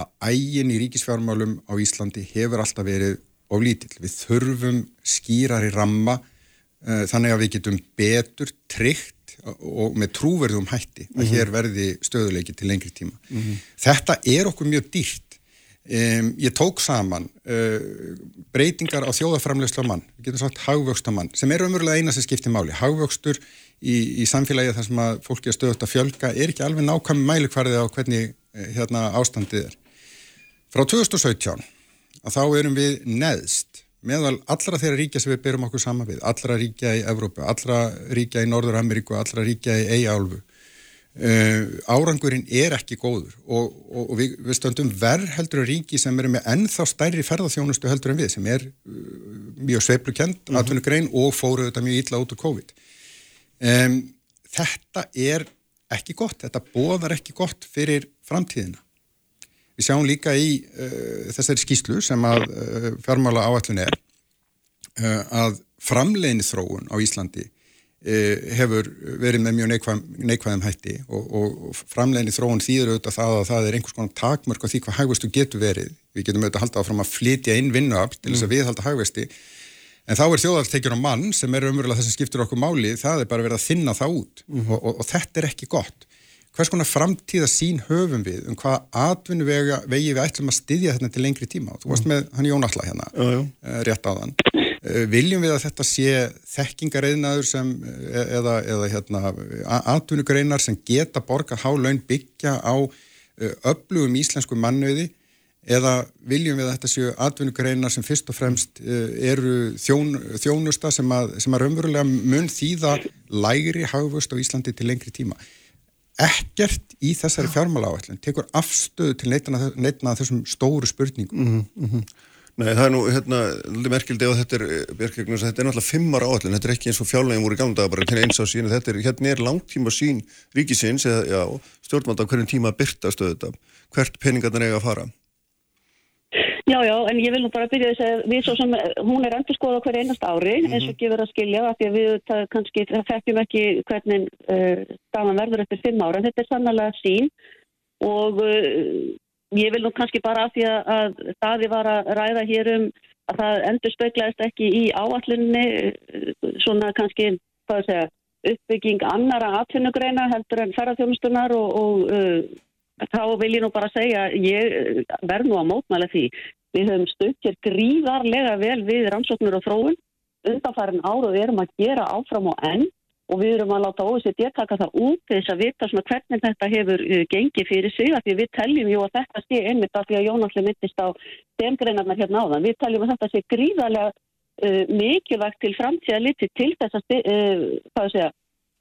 að ægin í ríkisfjármálum á Íslandi hefur alltaf verið oflítill. Við þurfum skýrar í ramma uh, þannig að við getum betur tryggt og með trúverðum hætti að mm -hmm. hér verði stöðuleiki til lengri tíma. Mm -hmm. Þetta er okkur mjög dýrt Um, ég tók saman uh, breytingar á þjóðaframlegsla mann, við getum sagt hagvöxta mann, sem er umverulega eina sem skiptir máli hagvöxtur í, í samfélagi þar sem að fólki er stöðut að fjölga er ekki alveg nákvæm mælikvarðið á hvernig uh, hérna ástandið er frá 2017 að þá erum við neðst meðal allra þeirra ríkja sem við byrjum okkur sama við. Allra ríkja í Evrópu, allra ríkja í Norður Ameríku, allra ríkja í Eiálfu Uh, árangurinn er ekki góður og, og, og við, við stöndum verð heldur að ríki sem eru með ennþá stærri ferðarþjónustu heldur en við sem er uh, mjög sveiplukent, mm -hmm. atvinnugrein og fóruð þetta mjög illa út úr COVID. Um, þetta er ekki gott, þetta bóðar ekki gott fyrir framtíðina Við sjáum líka í uh, þessari skýslu sem að uh, fjármála áallin er uh, að framlegin þróun á Íslandi hefur verið með mjög neikvæð, neikvæðum hætti og, og framlegin þróun þýður auðvitað það að það er einhvers konar takmörk á því hvað hægvestu getur verið. Við getum auðvitað haldið áfram að flytja inn vinnuafl til þess að mm. við halda hægvesti en þá er þjóðartekjur á mann sem er umverulega það sem skiptur okkur máli, það er bara verið að þinna það út mm. og, og, og þetta er ekki gott hvers konar framtíða sín höfum við um hvað atvinnu vegi við ætlum að styðja þetta til lengri tíma? Þú varst með hann Jón Alla hérna já, já. Eh, rétt á þann eh, viljum við að þetta sé þekkingareiðnaður sem eh, eða, eða hérna, atvinnugreinar sem geta borga hálaun byggja á öflugum íslensku mannöði eða viljum við að þetta séu atvinnugreinar sem fyrst og fremst eru þjón, þjónusta sem að, sem að raunverulega mun þýða lægri hagvust á Íslandi til lengri tíma ekkert í þessari fjármála áallin tekur afstöðu til neitna þessum stóru spurningum. Mm -hmm. Nei, það er nú, hérna, merkildi og þetta er, Björkjögnus, þetta er náttúrulega fimmar áallin, þetta er ekki eins og fjárlegin voru gamla daga bara til eins á sín, þetta er, hérna er langtíma sín ríkisins, eða, já, stjórnmátt á hverjum tíma byrtastu þetta, hvert peningarnir eiga að fara Já, já, en ég vil nú bara byrja þess að við svo sem, hún er endur skoða hverja einast ári mm -hmm. eins og gefur að skilja af því að við það kannski, það fekkjum ekki hvernig uh, staðan verður eftir fimm ára en þetta er sannlega sín og uh, ég vil nú kannski bara af því að, að staði var að ræða hér um að það endur spöglaðist ekki í áallinni uh, svona kannski, hvað að segja uppbygging annara atvinnugreina heldur en ferðarþjónustunar og, og uh, þá vil ég nú bara segja, ég eh, verð nú að mótmæla því. Við höfum stökkir gríðarlega vel við rannsóknur og þróun, undanfærin ára og við erum að gera áfram og enn og við erum að láta OECD taka það út þess að vita svona hvernig þetta hefur uh, gengið fyrir sig af því við teljum jú að þetta sé einmitt af því að Jónasli myndist á demgreinarnar hérna áðan. Við teljum að þetta sé gríðarlega uh, mikilvægt til framtíða liti til þess að, uh, segja,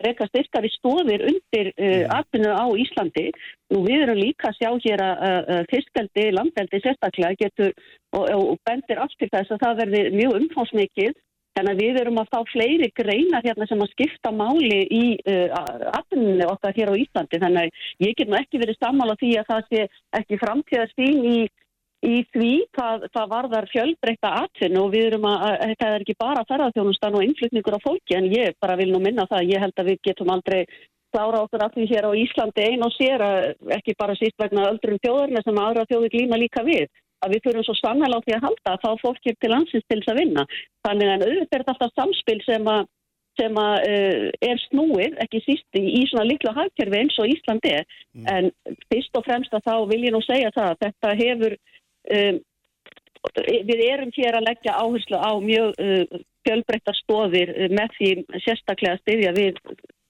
reyka styrkari stóðir undir uh, atvinnu á Íslandi. Nú við erum líka að sjá hér að uh, fiskaldi, landveldi sérstaklega getur og, og bendir allt til þess að það verði mjög umfásmikið. Þannig að við erum að fá fleiri greinar hérna sem að skipta máli í uh, atvinnunni okkar hér á Íslandi. Þannig að ég get nú ekki verið sammála því að það sé ekki framtíðast í í því hvað, hvað varðar fjölbreytta atvinnu og við erum að, þetta er ekki bara ferðarþjónustan og innflutningur á fólki en ég bara vil nú minna það, ég held að við getum aldrei klára okkur af því hér á Íslandi einn og sér að ekki bara síst vegna öldrum þjóðurna sem aðra þjóður glíma líka við að við fyrir svo sannlega á því að halda að fá fólki til landsins til þess að vinna þannig að auðvitað er þetta samspil sem að sem að uh, er snúið, ekki síst í, svona litlu hagkerfi eins og Íslandi mm. en fyrst og fremst að þá vil ég nú segja það að þetta hefur Um, við erum hér að leggja áherslu á mjög uh, fjölbreyttar stóðir uh, með því sérstaklega að styðja við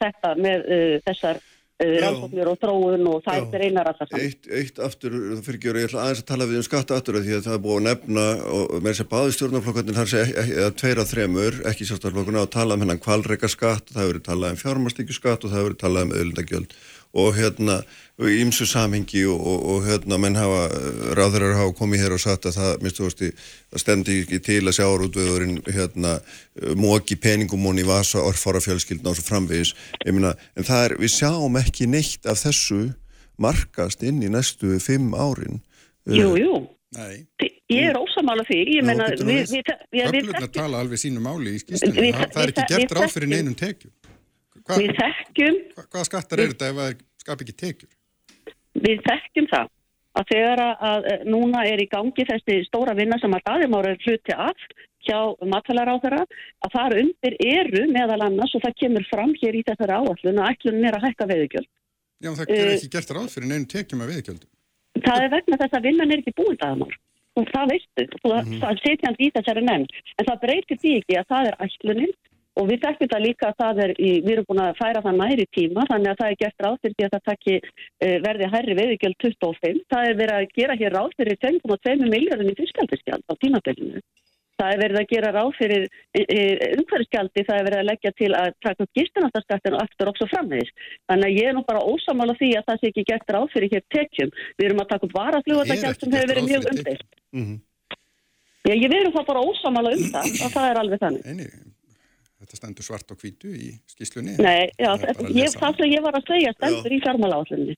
þetta með uh, þessar uh, rannsóknir og þróun og það er einar alltaf saman. Eitt, eitt aftur, það fyrir ekki að ég ætla aðeins að tala við um skatta aftur því að það er búið að nefna og með þess að báði stjórnarflokkarnir þar sé að tveira þremur, ekki sjálfstæðarflokkuna að tala um hennan kvalreika skatt, það hefur verið talað um fjármastíkjuskatt og það hefur verið talað um öðlundagjöld og hérna ímsu samhengi og, og, og hérna menn hafa, ráðurar hafa komið hér og sagt að það, minnstu veist, það stendi ekki til að sjá árútvöðurinn hérna móki peningum og í vasa orðfára fjölskyldna og svo framvegis. Myna, en það er, við sjáum ekki neitt af þessu markast inn í næstu fimm árin. Jú, jú. Nei. Ég er ósamála því. Ég meina Öflugna tala alveg sínu máli í skýstunum það, það er ekki gert ráð fyrir neinum tekjum Hva, við þekkjum hva, Hvaða skattar eru þetta ef það skap ekki tekjur? Við þekkjum það að þegar að, að eh, núna er í gangi þessi stóra vinna sem að daðimára er hluti af hjá matfælaráðara að þar undir eru meðal annars og það kemur fram hér í þessari áallun og ætlunum er að hækka veðugjöld. Já, það er ekki gert ráð fyrir neinu tekjum af veðugjöldum. Það er vegna þess að vinnan er ekki búin daðimár og það veistu, og mm -hmm. það setja hans í þessari nefnd en það breytir því ekki að það er ætlunin Og við þekkjum það líka að það er, í, við erum búin að færa það næri tíma þannig að það er gert ráð fyrir því að það takki uh, verði hærri veðugjöld 25. Það er verið að gera hér ráð fyrir 10,2 miljardin í fyrstjaldisgjald á tímabellinu. Það er verið að gera ráð fyrir uh, umhverfisgjaldi, það er verið að leggja til að taka upp gistunarskattin og aftur okkur framvegis. Þannig að ég er nú bara ósamála því að það sé ekki gert ráð fyrir hér tekjum. Við erum að taka upp varafljóðagjald sem hefur verið mjög umdeilt. Mm -hmm. Ég veru það bara ósamála um það og það er alveg þannig þetta stendur svart og hvítu í skýslunni Nei, já, það, ég, það sem ég var að segja stendur já. í fjármála áslunni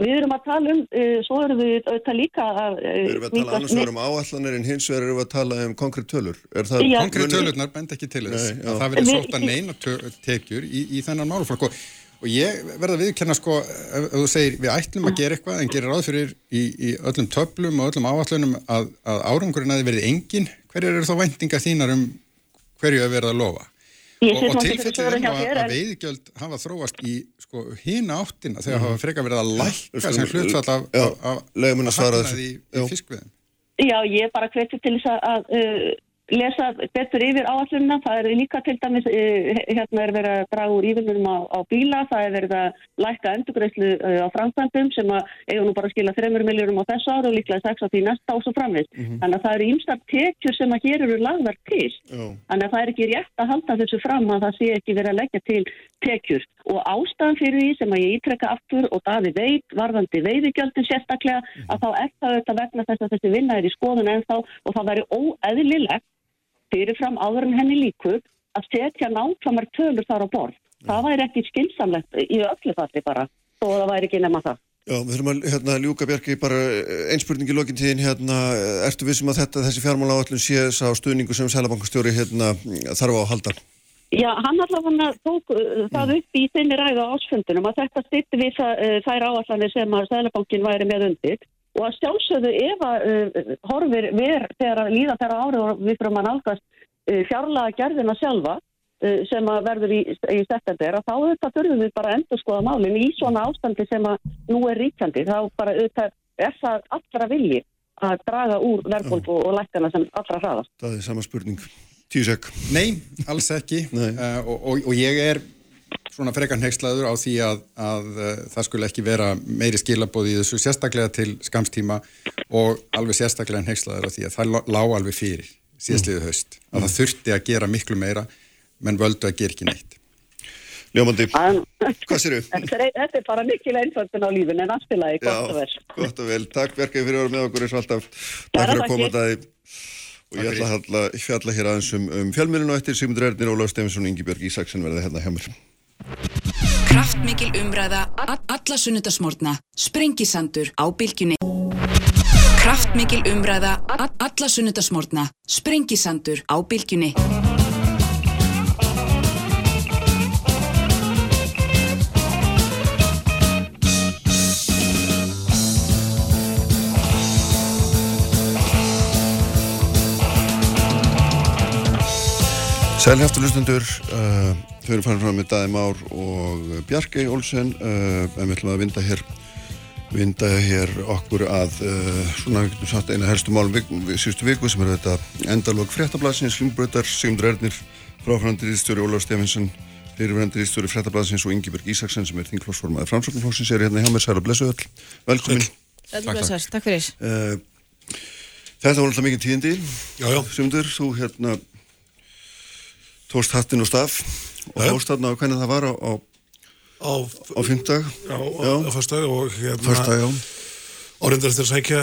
við erum að tala um, uh, svo erum við auðvitað líka að... Uh, Við erum að tala annars vegar um áallanir en hins vegar erum við að tala um konkrétt tölur. Er. Konkrétt tölurnar bend ekki til þess Nei, það verður sótt að neina tekjur í, í þennan máluflokk og, og ég verða að viðkenna sko ef, þú segir við ætlum að gera eitthvað en gerir ráð fyrir í, í öllum töflum og öllum áallunum að, að árangurinn að þið verði engin hverjar eru þá væntingar þínar um hverju að verða að lofa og, og er hjá nú að, að veiðgjöld hafa þróast í sko hina áttina þegar hafa frekar verið að lækka sem hlutfall af, af, af, þessu. í, í fiskveðum Já, ég er bara hvetið til þess að, að uh, lesa betur yfir áallunna. Það er líka til dæmis, uh, hérna er verið að draga úr ívinnum á, á bíla, það er verið að lækka endurgreislu uh, á framkvæmdum sem að eiga nú bara að skila 3 miljórum á þessu ára og líklega 6 á því næsta og svo framvist. Þannig að það eru ýmstar tekjur sem að hér eru lagðar til. Já. Þannig að það er ekki rétt að halda þessu fram að það sé ekki verið að leggja til tekjur. Og ástæðan fyrir því sem að ég ítrekka aftur og Daði veit, varðandi veiðigjöldin sérstaklega, að þá er það auðvitað vegna þess að þessi vinna er í skoðun ennþá og það væri óeðlilegt fyrirfram áður en henni líkur að setja nákvæmar tölur þar á borð. Það væri ekki skynsamlegt í öllu falli bara, að það væri ekki nema það. Já, við þurfum að hérna, ljúka Bjarki bara einspurningi lokin tíðin hérna, ertu vissum að þetta, þessi fjármála áallun sé sá stuðningu sem Sælabankastjóri hérna, þarf á að halda? Já, hann allavega tók uh, það upp í þinni ræðu á ásfundunum að þetta styrti við það, uh, þær áallanir sem að Sælabankin væri með undir og að sjálfsögðu ef að uh, horfir ver þegar að líða þeirra ári og við fyrir að nálgast uh, fjárlega gerðina sjálfa uh, sem að verður í, í september að þá auðvitað þurfum við bara að endur skoða málinn í svona ástandi sem að nú er ríkjandi þá bara auðvitað er það allra vilji að draga úr verðbólgu og lækana sem allra hraðast. Það er sama spurning. Tíu sek. Nei, alls ekki Nei. uh, og, og, og ég er svona frekar nexlaður á því að, að uh, það skulle ekki vera meiri skilabóð í þessu sérstaklega til skamstíma og alveg sérstaklega nexlaður á því að það lá- lá alveg fyrir síðastliðu haust að það þurfti að gera miklu meira menn völdu að gera ekki neitt Ljómandi, hvað séru? Þetta er, þetta er bara mikil einföldun á lífin en aftilagi, gott og vel. gott og vel. Takk Bjarki fyrir að vera með okkur eins og alltaf. Takk fyrir að koma það og ég ætla að fjalla hér aðeins um, um fjölmjölinu eftir Sigmundur Ernir, Ólaf Stefánsson og Ingi Björg Ísaksen verða hérna hjá mér. Kraftmikil umræða, a- alla sunnudasmórna, sprengisandur á bylgjunni. Kraftmikil umræða, a- alla sunnudasmórna, sprengisandur á bylgjunni. Hlustundur, uh, þau eru farin fram með Daði Már og Bjarki Olsen, uh, en við ætlum að vinda hér, vinda hér okkur að uh, svona, við getum sagt, eina helstu málum við síðustu viku sem er þetta endalók fréttablasins, Lingbröðar, Sigmundur Ernir, fráfærandir íðstjóri Ólaf Stefansson, fyrirfærandir íðstjóri fréttablasins og Ingi Björg Ísaksen sem er þingflósformaður framsóknarflóksins, er hérna hjá mér, Sæla Blessu öll, velkomin. Öll blessar, takk fyrir. Uh, þetta var alltaf mikið tíðindi. Sigmundur, þú hérna tókst hattin og staf og Já, já. tókst þarna á hvernig það var á, á, á, á fymtdag á, á, á fyrstdag og hérna já, orðindar eftir að sækja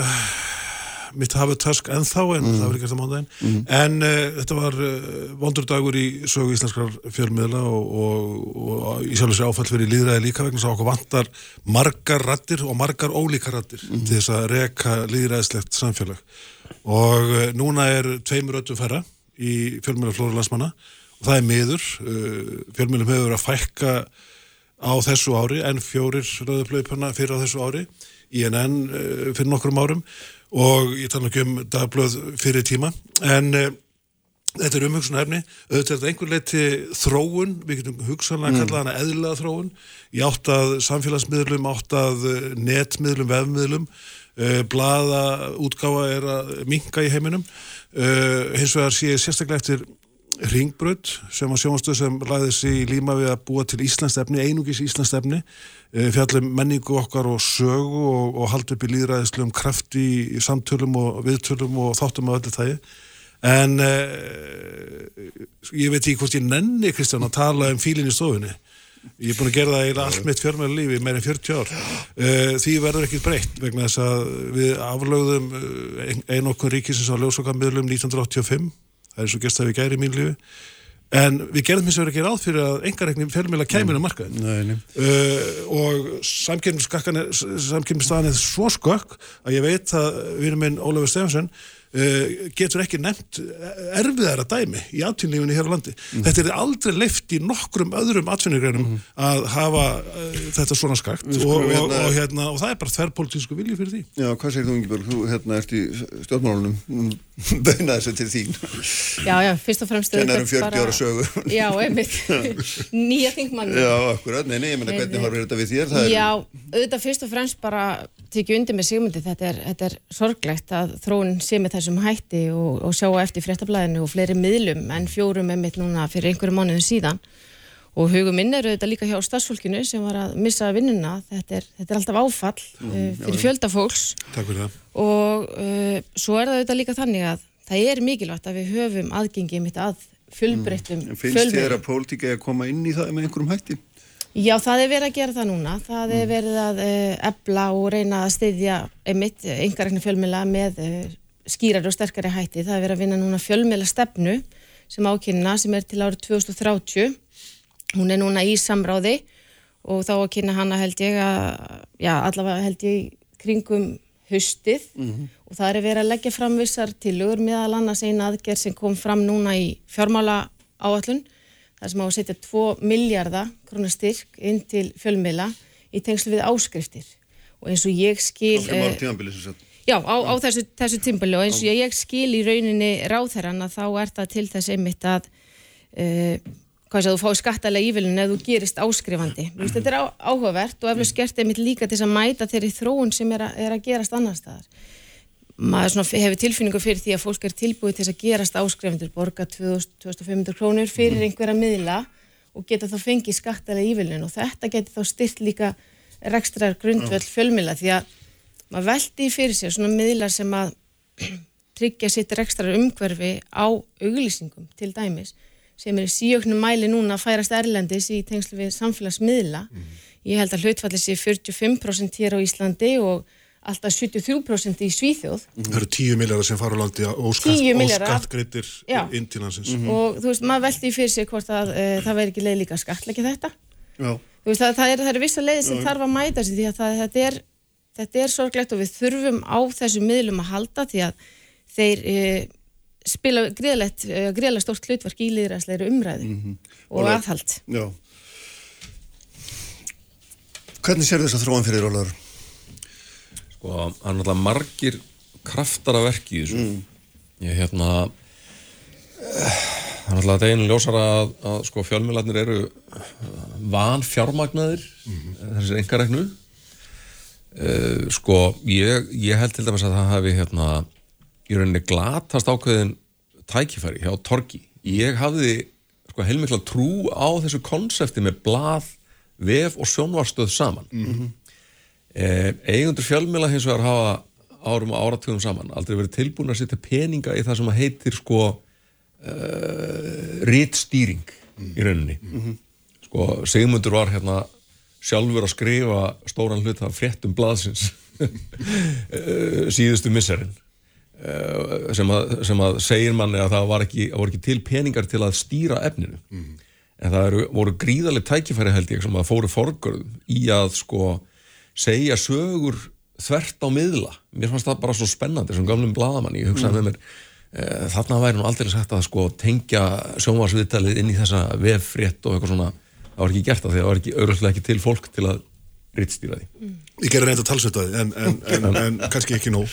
mitt hafið task ennþá en Mm. það var ekki eftir mándaginn en uh, þetta var uh, vondur dagur í sögu íslenskrar fjölmiðla og, og, og í sjálf og sér áfall fyrir líðræði líka vegna þess að okkur vantar margar rattir og margar ólíkar rattir Mm. til þess að reka líðræðislegt samfélag. Og uh, núna er tveimur öttum færra í fjölmiðla flóra landsmanna. og það er miður. Uh, fjölmiðlum hefur verið að fækka á þessu ári en fjórir rauðublöðpana fyrir á þessu ári INN uh, fyrir nokkrum árum og ég tala ekki um dagblöð fyrir tíma. En uh, þetta er umhugsun efni auðvitað er þetta einhver leiti þróun við getum hugsanlega að kalla hana eðlilega þróun. Í átt að samfélagsmiðlum átt að eh, netmiðlum, vefmiðlum blaða útgáfa er að minka í heiminum. Uh, hins vegar sé ég sérstaklega eftir Ringbrödd sem var sjónastöð sem lagði sig í líma við að búa til Íslands efni, einungis Íslands efni. Fjallum menningu okkar og sögu og, og haldi upp í líðræðislegum krafti í, samtölum og viðtölum og þáttum af öllu þægi en uh, ég veit ekki hvort ég nenni Kristján að tala um fílinn í stofunni. Ég er búin að gera það eiginlega allt mitt fjármæli lífi meir en 40 ár. Uh, því verður ekkert breytt vegna þess að við aflögðum uh, ein, ein okkur ríkisins á ljósokammiðlum 1985 það er svo gest að við gæri mín lífi. En við gerðum hins vegar ekki ráð fyrir að engarekni fjölmjöla kæmur á markaðin uh, og samkynnsstaðan er svo skökk að ég veit að vinur minn Ólafur Stefansson uh, getur ekki nefnt erfiðara dæmi í atvinnlífunni hér á landi. Þetta er aldrei leift í nokkrum öðrum atvinnugreinum að hafa uh, þetta svona skakt. Og, skulum og, hérna- og, hérna, og það er bara þverrpolítísku vilji fyrir því. Já, hvað segir þú Ingeborg? Þú hérna ert í stjórnmálunum. Beina þessu til þín. Já, já, fyrst og fremst Kennar um auðvitað 40 ára sögu. Já, einmitt, nýja þingmann. Já, akkurat, nei, nei, ég meina Nei, hvernig horfir þetta við þér? Það er- Já, auðvitað fyrst og fremst bara tekið undir með sigmundi, þetta er, þetta er sorglegt að þróun sé með þessum hætti og, og sjá eftir fréttablaðinu og fleiri miðlum en fjórum einmitt núna fyrir einhverju mánuðum síðan. Og hugum minn er auðvitað líka hjá starfsfólkinu sem var að missa vinnuna, þetta er, þetta er alltaf áfall uh, fyrir fjöldafólks Takk fyrir og uh, svo er það auðvitað líka þannig að það er mikilvægt að við höfum aðgengi mitt að fjölbreyttum En finnst þér að pólitíka er að koma inn í það með einhverjum hætti? Já, það er verið að gera það núna. Það er verið að uh, ebla og reyna að styðja einmitt einhverjum fjölmjöla með skýrari og sterkari hætti. Það er verið að vinna núna fjölmjöla stefnu sem ákynna sem er til árið 2030. Hún er núna í samráði og þá að kynna hana held ég að, já, allavega held ég kringum haustið og það er verið að leggja fram vissar tillögur meðal annars eina aðgerð sem kom fram núna í fjármála áallun þar sem á að setja 2 miljardar krónar styrk inn til fjölmiðla í tengslu við áskriftir og eins og ég skil ára eh, tímabili sem sagt. Já, á, á þessu, þessu tímbali og eins og ég, skil í rauninni ráþæran að þá er það til þess einmitt að uh, hvað sé, þú fái skattalega ívilun ef þú gerist áskrifandi. -hmm. Þetta er á, áhugavert og eflust gert einmitt líka til þess að mæta þeirri þróun sem er, a, er að gerast annar staðar. Maður hefur tilfinningu fyrir því að fólk er tilbúið til þess að gerast áskrifandur, borga 2500 krónur fyrir einhverja miðla og geta þá fengið skattalega ívilun og þetta getur þá styrt líka rekstrar grundvöld fjölmila því að maður veldi í fyrir sér svona miðlar sem að tryggja sitt rekstrar umhverfi á auglýsingum til dæmis sem er í síöknum mæli núna að færast erlendis í tengslu við samfélagsmiðla. Ég held að hlutfalli sé 45% hér á Íslandi og alltaf 73% í Svíþjóð Það eru 10 miljardar sem fara á landi og 10 milljarðar. skattgreitir Já. inn til landsins. og þú veist, maður veldi í fyrir sér hvort að uh, það veri ekki leið líka að skatleggja þetta. Já, Þú veist, það, það, er, það er vissa leiði sem þarf að mæta sig því að það, þetta, er, þetta er sorglegt og við þurfum á þessu miðlum að halda því að þeir e, spila gríðalegt, e, gríðalegt stórt hlutverk í líðræðslegri umræðu og Ólafur. aðhald. já. Hvernig sér þess að þróan fyrir Ólaður? Sko, það er náttúrulega margir kraftar að verki í þessu. Ég hérna, eh, það er náttúrulega deginu ljósara að, að sko, fjölmiðlarnir eru van fjármagnaðir, þessi engareknu. Uh, sko, ég, ég held til dæmis að það hafi hérna, í rauninni glatast ákveðin tækifæri hjá Torgi. Ég hafði sko, heilmikla trú á þessu konsepti með blað, vef og sjónvarstöð saman. Eh, eigundur fjölmjöla hins vegar hafa árum og áratugum saman aldrei verið tilbúin að setja peninga í það sem heitir sko uh, rítstýring í rauninni sko Sigmundur var hérna sjálfur að skrifa stóran hlut af fréttum blaðsins. Eh, síðustu misserinn uh, sem, sem að segir manni að það var ekki, voru ekki til peningar til að stýra efninu. En það eru, voru gríðarlega tækifæri held ég sem að fóru forgörðum í að sko segja sögur þvert á miðla. Mér fannst það bara svo spennandi sem gamlum bladamann ég hugsaði með mér e, þarna væri nú aldrei sagt að sko tengja sjónvarsviðtalið inn í þessa veffrétt og eitthvað svona það var ekki gert það því að það var ekki auðvitað ekki til fólk til að rittstýra því. Ég gerði reynda talsvitaði en, en, en, en kannski ekki nóg.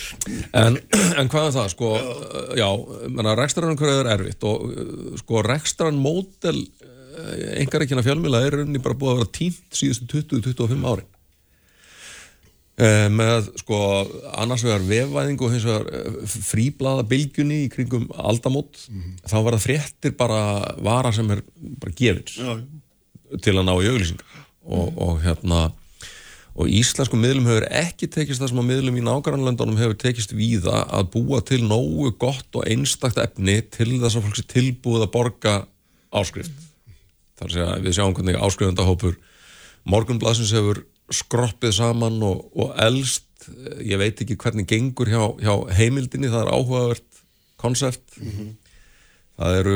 En, en hvað er það, sko, já, menna, rekstranumhverfið er erfitt og sko, rekstran mótel engar ekki að fjölmjöla er rauninni bara búið að vera tímt síðustu 20-25 ári. Eh, með, sko, annars vegar vefvæðing og hins vegar eh, fríblaða bylgjunni í kringum aldamót, þá var það fréttir bara vara sem er bara gefins til að ná í auglýsingar. Og, og hérna og íslensku miðlum hefur ekki tekist það sem að miðlum í nágrannlöndunum hefur tekist víða að búa til nógu gott og einstakt efni til þess að fólk sé tilbúið að borga áskrift. Þar sé að við sjáum hvernig áskrifandahópur morgunblasins hefur skroppið saman og, og elst ég veit ekki hvernig gengur hjá, hjá heimildinni það er áhugavert konsept Það eru,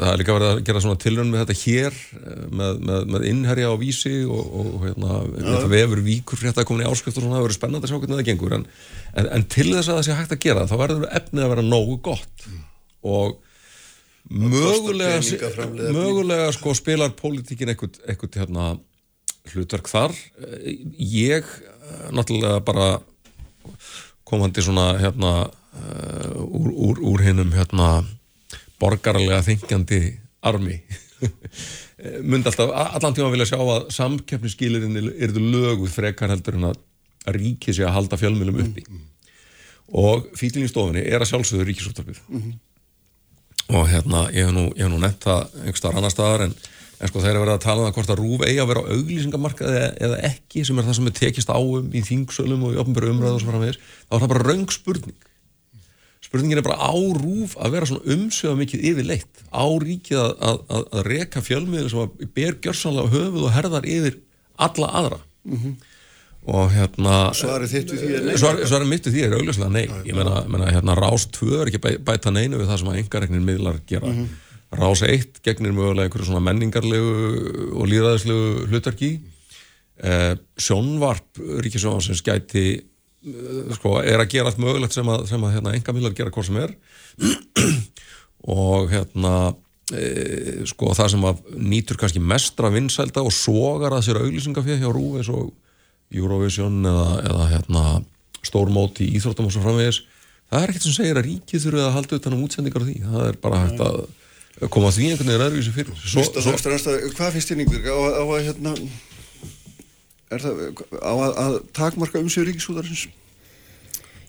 það er líka verið að gera svona tilrönn með þetta hér eh, með, með, með innherja á vísi og, og hérna, þetta vefur víkur frétta komin í áskrift og svona, það verður spennandi að sjá hvernig það gengur. En, en, en til þess að það sé hægt að gera þá verður efnið að vera nógu gott. Og mögulega, framleiða mögulega sko spilar pólitíkin eitthvað, eitthvað hérna, hlutverk þar. Ég eh, náttúrulega bara komandi svona hérna uh, úr, úr, úr hinnum hérna borgarlega þingjandi armi myndi alltaf allan tíma vilja sjá að samkeppnisskilirinn eru löguð frekar heldur en að að ríkið sé að halda fjölmjölum uppi. Og fílinn í stofunni er að sjálfsögðu ríkisúttarpið og hérna, ég hef nú, nú nefnt það einhverstaðar annar staðar en, en sko þeir eru verið að tala um það hvort að rúf eigi að vera á auglýsingamarkaði eða, eða ekki sem er það sem er tekist á um í þingsölum og í opnbjörðu umræðu og svo framvegis þá er það bara raung spurning spurningin er bara á rúf að vera svona umsöða mikið yfirleitt? Á ríkið að, að, að, að reka fjölmiðin sem að ber gjörsanlega höfuð og herðar yfir alla aðra? Og hérna Svarið þitt við því er nei. Svar, svarið mitt við því er augljóslega nei. Ég meina, meina hérna rás 2 er ekki bæ, bæta neinu við það sem að engaregnir miðlar gera. Rás 1 gegnir mögulega einhverju svona menningarlegu og líðræðislegu hlutverki. Eh, sjónvarp ríkisjónvarsins gæti eh, sko, er að gera allt mögulegt sem að, sem að hérna, enga miðlar gera hvort sem er. Og hérna e, sko það sem að nýtur kannski mestra vinsælda og sogar að sér auglýsingafið hjá Rúf eins og Eurovision eða, eða hérna, stórmót í íþróttum og svo framvegis það er ekkert sem segir að ríkið þurfið að halda utan um útsendingar á því, það er bara hægt að koma því einhvern veginn öðruvísi fyrir. Svo, og svo, næsta- Hvað finnst þér á, að- á að hérna er það á að, að takmarka umsjöður ríkisúðarsins?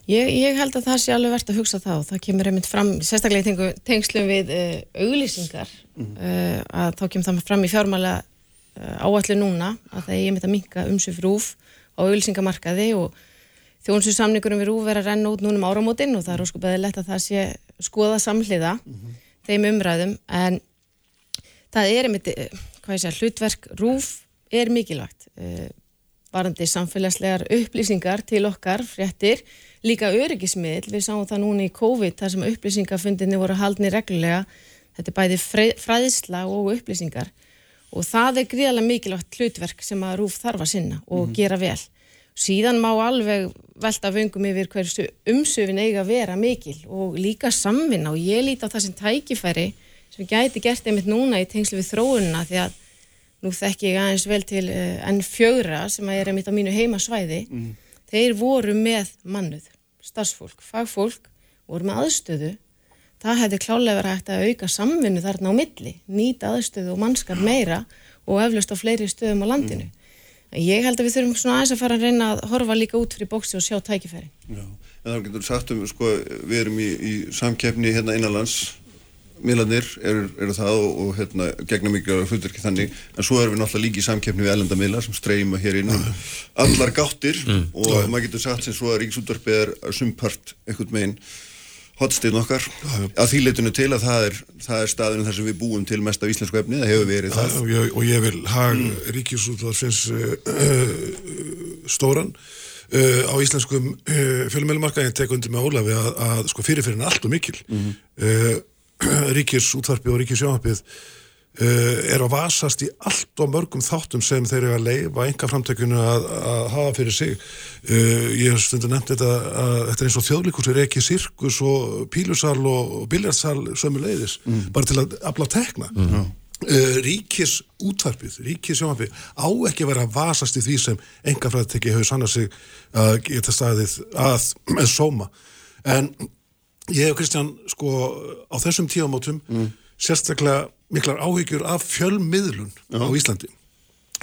Ég, ég held að það sé alveg verðt að hugsa það og það kemur einmitt fram, sérstaklega í tengslum við uh, auglýsingar. Uh, að þá kemur það fram í fjármála uh, áallu núna að það er einmitt að minka umsöf rúf á auglýsingamarkaði og þjónsu samningurum við rúf er að renna út núna um áramótin og það er óskup eða lett að það sé skoða samhliða þeim umræðum. En það er einmitt, eh, hvað ég segja, hlutverk rúf er mikilvægt varandi samfélagslegar upplýsingar til okkar, fréttir, líka öryggismiðl, við sáum það núna í COVID þar sem upplýsingafundinni voru haldni reglulega, þetta er bæði fræðsla og upplýsingar. Og það er gríðarlega mikilvægt hlutverk sem að rúf þarf að sinna og gera vel. Síðan má alveg velta vöngum yfir hversu umsöfin eiga að vera mikil og líka samvinna. Og ég líti á það sem tækifæri sem gæti gert einmitt núna í tengslu við þróunina því að nú þekki ég aðeins vel til uh, N4 sem að er einmitt á mínu heimasvæði. Þeir voru með mannuð starfsfólk, fagfólk voru með aðstöðu. Það hefði klálega verið hægt að auka samvinnu þarna á milli nýta aðstöðu og mannskap meira og eflaust á fleiri stöðum á landinu. Ég held að við þurfum svona aðeins að fara að reyna að horfa líka út fyrir bóksi og sjá tækifæri Já, en þá getur sagt um, sko, við erum í, í samkeppni hérna innanlands, miðlarnir eru, eru það og, og hérna, gegna mikið hlutverki þannig, en svo erum við náttúrulega líka í samkeppni við ellenda miðlar sem streyma hér inn um allar gáttir. Og maður getur sagt sem svo að ríksútvarpið er sumpart einhvern megin hotstinn okkar. Að því leitinu til að það er, það er staðinu þar sem við búum til mest af íslensku efni, það hefur verið það. og ég, og ég vil hag mm. ríkisútvarsins uh, stóran uh, á íslenskum uh, fjölmjölumarka en tek undir með Ólafi að, að sko fyrirferðin er allt og mikil. Mm. ríkisútvarpi og ríkisjónvarpið uh, er að vasast í allt og mörgum þáttum sem þeir eru að leifa enga framtökunu að, að hafa fyrir sig. Uh, ég hef stundu nefnt þetta að þetta er eins og þjóðleikus er ekki sirkus og pílusal og, biljardsal sömu leiðis, bara til að afla tekna. Uh, ríkis útvarpið, ríkis sjónvarpið á ekki að vera að vasast í því sem enga fræðteki hefur sannað sig að geta staðið að sóma. En ég hef Kristján sko á þessum tíamótum sérstaklega miklar áhyggjur af fjölmiðlun á Íslandi.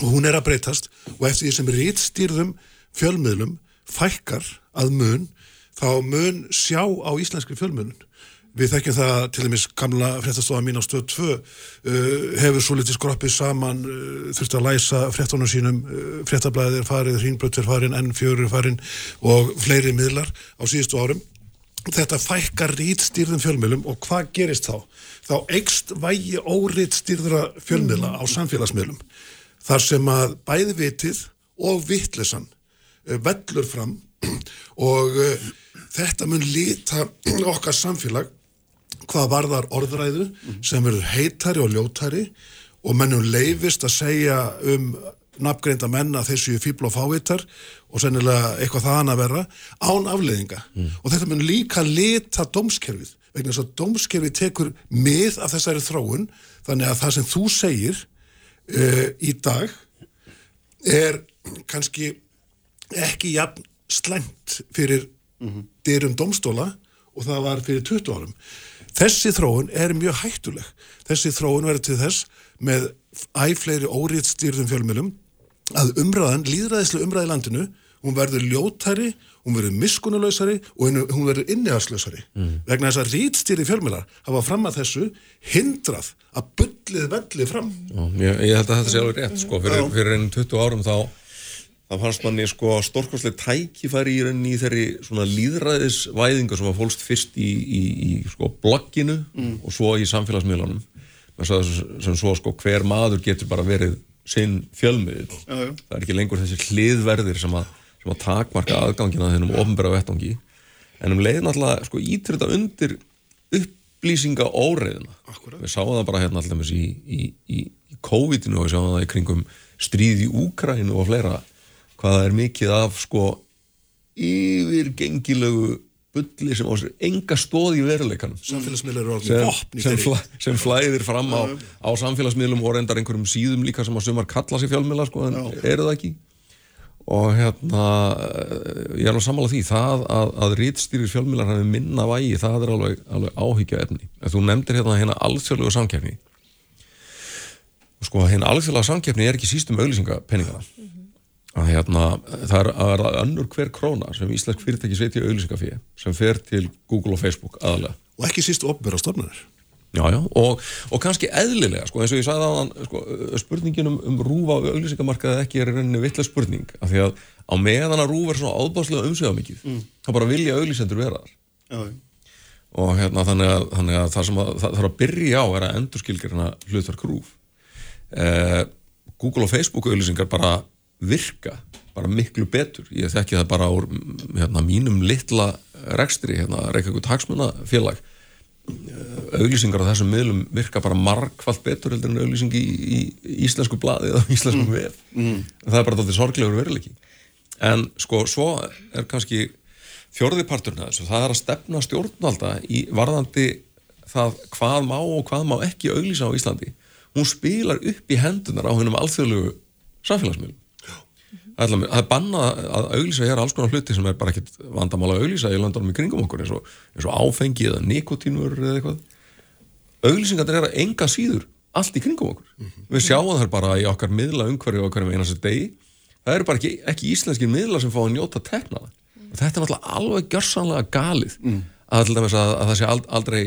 Og hún er að breytast og eftir því sem rítstýrðum fjölmiðlum fækkar að mun þá mun sjá á íslenskri fjölmiðlun. Við þekkjum það til dæmis gamla fréttastofa mín á stöð 2 uh, hefur svo litið skroppið saman uh, þurfti að læsa fréttunum sínum uh, fréttablaðið er farið, Hrínbrödd er farin N4 er farin og fleiri miðlar á síðustu árum þetta fækkar rítstýrðum fjölmiðlum og hvað gerist þá? Þá eikst vægi órítstýrðra fjölmiðla á samfélagsmiðlum þar sem að bæði vitið og vittlesan vellur fram og uh, þetta mun lita okkar samfélag hvað varðar orðræðu sem verður heitari og ljótari og mennum leifist að segja um nafngreinda menn að þeir séu fíbl og fávittar og sennilega eitthvað þaðan að vera án afleiðinga og þetta mun líka lita dómskerfið vegna þess að dómskerfið tekur mið af þessari þróun þannig að það sem þú segir uh, í dag er kannski ekki jafn slæmt fyrir dyrum domstóla og það var fyrir 20 árum. Þessi þróun er mjög hættuleg. Þessi þróun verður til þess með æfleiri óriðstýrðum fjölmjölum að umræðan, líðræðislega umræði í landinu, hún verður ljótari, hún verður miskunnuleysari og hún verður innihalslausari. Mm. Vegna þess að rítstýri fjölmjölar hafa fram að þessu hindrað að bullið vellið fram. Já, ég, ég held að þetta sé alveg rétt sko, fyrir, fyrir einn 20 árum þá það fannst manni sko stórkostlega tækifæri í rauninni í þeirri svona líðræðisvæðingu sem var fólst fyrst í, í, í sko blogginu og svo í samfélagsmiðlunum sem, sem svo sko hver maður getur bara verið sinn fjölmiðl það er ekki lengur þessi hliðverðir sem að, sem að takmarka aðgangina þennum ofnbæra vettangi en um leið náttúrulega sko ítir þetta undir upplýsinga óreiðina við sáum það bara hérna alltaf í, í, í, í COVID-inu og við sáum það í kringum stríð í Úkrænu og fleira hvað það er mikið af sko yfirgengilegu bulli sem á sér enga stóð í veruleikanum. Samfélagsmiðlar eru vopn í sem, flæ, sem flæðir fram á, á samfélagsmiðlum og reyndar einhverjum síðum líka sem að sumar kalla sér fjölmiðla sko, en eru það ekki? Og hérna eh, ég er alveg sammála því það að, að rítstýrir fjölmiðlar hafi minna vægi það er alveg, alveg áhyggja efni en þú nefndir hérna hérna alþjóðlegu samkeppni. Sko hérna alþjóðlega samkeppni er ekki síst um auglýsingapenningana að hérna það er að vera önnur hver króna sem íslensk fyrirtæki sveit í auglýsingafíi sem fer til Google og Facebook aðalega Og ekki síst opnverða stofnarnir. Já, já, og, og kannski eðlilega, sko, eins og ég sagði aðan, sko, spurningin um, um rúfa og auglýsingamarkaði ekki er rauninni vitlega spurning, af því að á meðan að rúfa er svona ábáslega umsveða mikið, þá bara vilja auglýsendur vera þar. Já, Og hérna, þannig að, þannig að það sem að, það þarf að byrja á er að endurskilgjörna hlutverk rúf. Eh, Google og Facebook auglýsingar bara virka, bara miklu betur. Ég þekki það bara úr hérna, mínum litla rekstri, hérna, Reykjavík hagsmunafélag auglýsingar á þessum miðlum virka bara margfalt betur heldur en auglýsing í, í íslensku blaði eða íslensku mm. vef mm. það er bara þetta sorglegur veruleiki en sko svo er kannski fjórðiparturinn að þessu það er að stefna stjórnvalda í varðandi það hvað má og hvað má ekki auglýsa á Íslandi hún spilar upp í hendunar á hennum alþjóðlegu samfélagsmiðlum Það er- það er bannað að auglýsa hér alls konar hluti sem er bara ekkit vandamál að auglýsa í landunum í kringum okkur eins og, eins og áfengi eða nikotínur eða eitthvað. Auglýsingar er að enga síður allt í kringum okkur. Við sjáum það bara í okkar miðla umhverju okkar með einasta degi. Það eru bara ekki, ekki íslenskir miðla sem fá að njóta tekna. Það og þetta er náttúrulega alveg gjörsanlega galið að, til dæmis að, að það sé ald- aldrei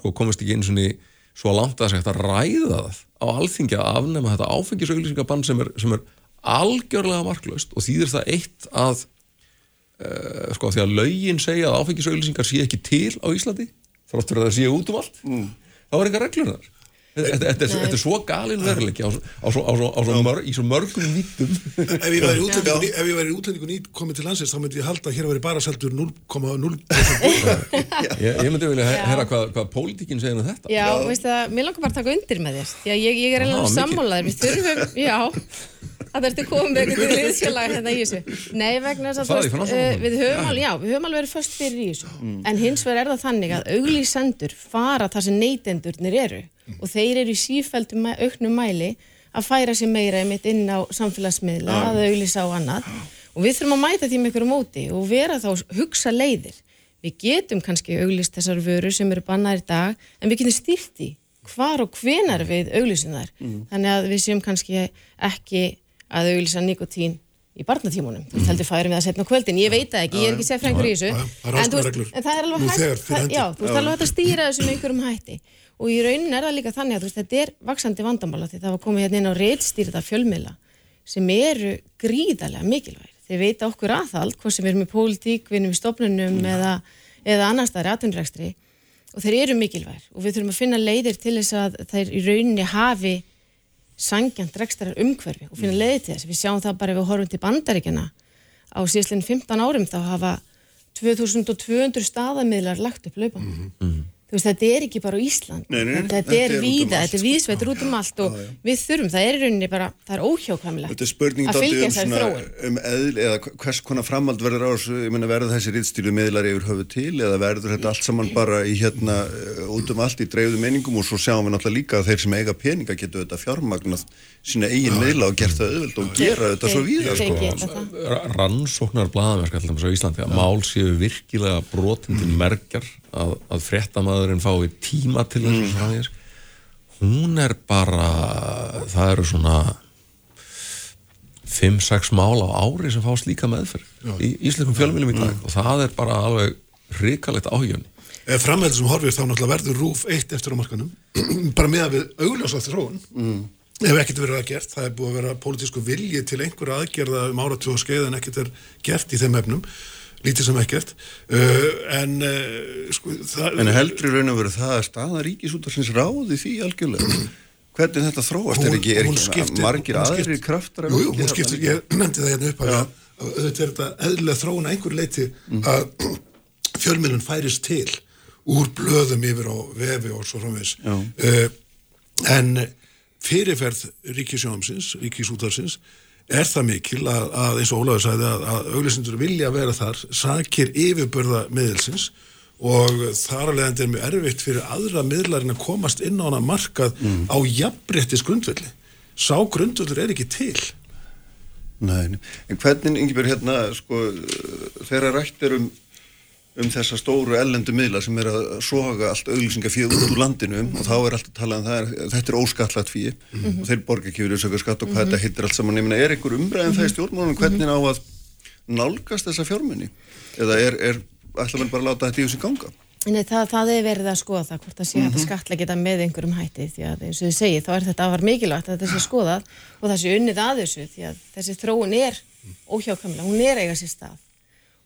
sko, komist ekki einu sinni svo langt að það sé hægt að ræða það á alþingi að afnema þetta áfengisauglýsingabann sem er, sem er algjörlega marklaust og þýðir það eitt að uh, sko því að lögin segja að áfengisauglýsingar sé ekki til á Íslandi þrátt fyrir að það sé út um allt þá er eitthvað reglur þar. Þetta, er, þetta er svo galin veruleiki á, svo- á, svo- á, svo- á, svo mörg, í svo mörgum vítum Ef ég væri væri útlendingur nýtt komið til landsins þá myndi ég halda að hér væri bara seldur 0,0 ég, ég myndi vilja he- heyra hvað, hvað pólitíkin segir um þetta. Já, veistu það, mér langar bara að taka undir með þér. Því að ég, ég er mikið. sammálaður að þetta komið með einhvern liðsfélag hérna í þessu. Nei, vegna þess að Það veist, uh, við höfum alveg, já, við höfum alveg verið först fyrir í þessu. En hins vegar er það þannig að auglýsendur fara þar sem neytendurnir eru. Og þeir eru í sífældum auknum mæli að færa sér meira einmitt inn á samfélagsmiðla, að auglýsa og annað. Og við þurfum að mæta því með ykkur móti og vera þá hugsa leiðir. Við getum kannski auglýst þessar vörur sem eru bannaðir í dag en við getum stýrt í hvar og hvenar við auglýsum þær. Þannig að við séum kannski ekki að auglýsa nikotín í barnatímunum, þú veist heldur færum við að setna kvöldin. Ég veit það ekki, ég er ekki seffrængur í þessu. það eru alls en, það er alveg hægt það, já, þú veist alveg hægt að stýra þessu með einhverjum hætti. Og í raunin er það líka þannig að veist, þetta er vaksandi vandamála því það var komið hérna inn á reitstýrða fjölmiðla sem eru gríðarlega mikilvægir. Þeir veita okkur aðhald, hvort sem erum í pólitík, við erum í stofnunum eða, eða annars staðar í atvinnrekstri og þeir eru mikilvægir. Og við þurfum að finna leiðir til þess að þeir í rauninni hafi sangjant rekstrar umhverfi og finna leiðir til þess. Við sjáum það bara ef við horfum til bandaríkjana á síðastlega 15 árum þá hafa 2200 staðamiðlar lagt upp laupan. Þú þú veist, þetta er ekki bara á Ísland Nei, nei, þetta, þetta er er um víða, allt, þetta er sko. víðsveitur út um allt og við þurfum, það er í rauninni bara það er óhjákvæmilegt er að fylgja um, þessari svona, þróun. um eðl eða hvers konar framhald verður á þessu, ég meina verður þessi rittstýru miðlar yfir höfu til eða verður þetta allt saman bara í hérna uh, út um allt í dreifðu meiningum og svo sjáum við náttúrulega líka að þeir sem eiga peninga getur þetta fjármagnað sína eigin miðla og gert það auðvöld og gera þetta svo víða sko. rannsóknar blaðamerk alltaf á Íslandi að mál séu virkilega brotin til merkjar að, að fréttamaðurinn fái tíma til þessu mm. framvegis hún er bara það eru svona 5-6 mál á ári sem fást líka meðferð í íslenskum fjölmjölum í dag. Og það er bara alveg hrikalegt áhugjörn Ef framhældur sem horfir þá náttúrulega verður rúf eitt eftir á markanum bara með að við augljósa þróun. Ef ekkert verið að gert, það er búið að vera pólitísku vilji til einhverja aðgerða um áratug og skeið en ekkert er gert í þeim efnum lítið sem ekkert. Uh, en uh, sko, það En heldur í raun og veru það að staða ríkisútarsins ráði því algjörlega? Hvernig þetta þróast? Er Hún- ekki, er hún ekki skiptir- margir hún aðrir kraftar Jú, jú, hún skiptir, ég nefndi það hérna upp að auðvitað er þetta eðlilega þróun að einhver leiti að fjölmiðlun færist til úr blöðum yfir á vefi og svo framvegis. Já. uh, en fyrirferð ríkisjómsins, ríkisútarsins er það mikil að, að eins og Ólafur sagði að, að auglýsendur vilja vera þar sakir yfirbörða miðilsins og þar alveg er mjög erfitt fyrir aðra miðlarinn að komast inn á hana markað á jafnbrettis grundvöldi sá grundvöldur er ekki til. Nei, en hvernig, Ingebjörg, hérna, sko, þegar rætt er um, um þessa stóru ellendu miðla sem er að soga allt auglýsingafíð út úr landinu og þá er alltaf talað um það, er, þetta er óskattlagt fíð og þeir borga ekki fyrir sögur skatt og hvað þetta hittir allt saman, ég meina, er einhver umræðin það í stjórnmálunum, hvernig á að nálgast þessa fjármunni? Eða er, er ætla mann bara að láta þetta í þessu ganga? Nei, það, það er verið að skoða það hvort það sé að skatla geta með einhverjum hætti því að eins og þið segið þá er þetta afar mikilvægt að þetta sé skoðað og það sé unnið að þessu því að þessi þróun er óhjákamlega, hún er eiga sér stað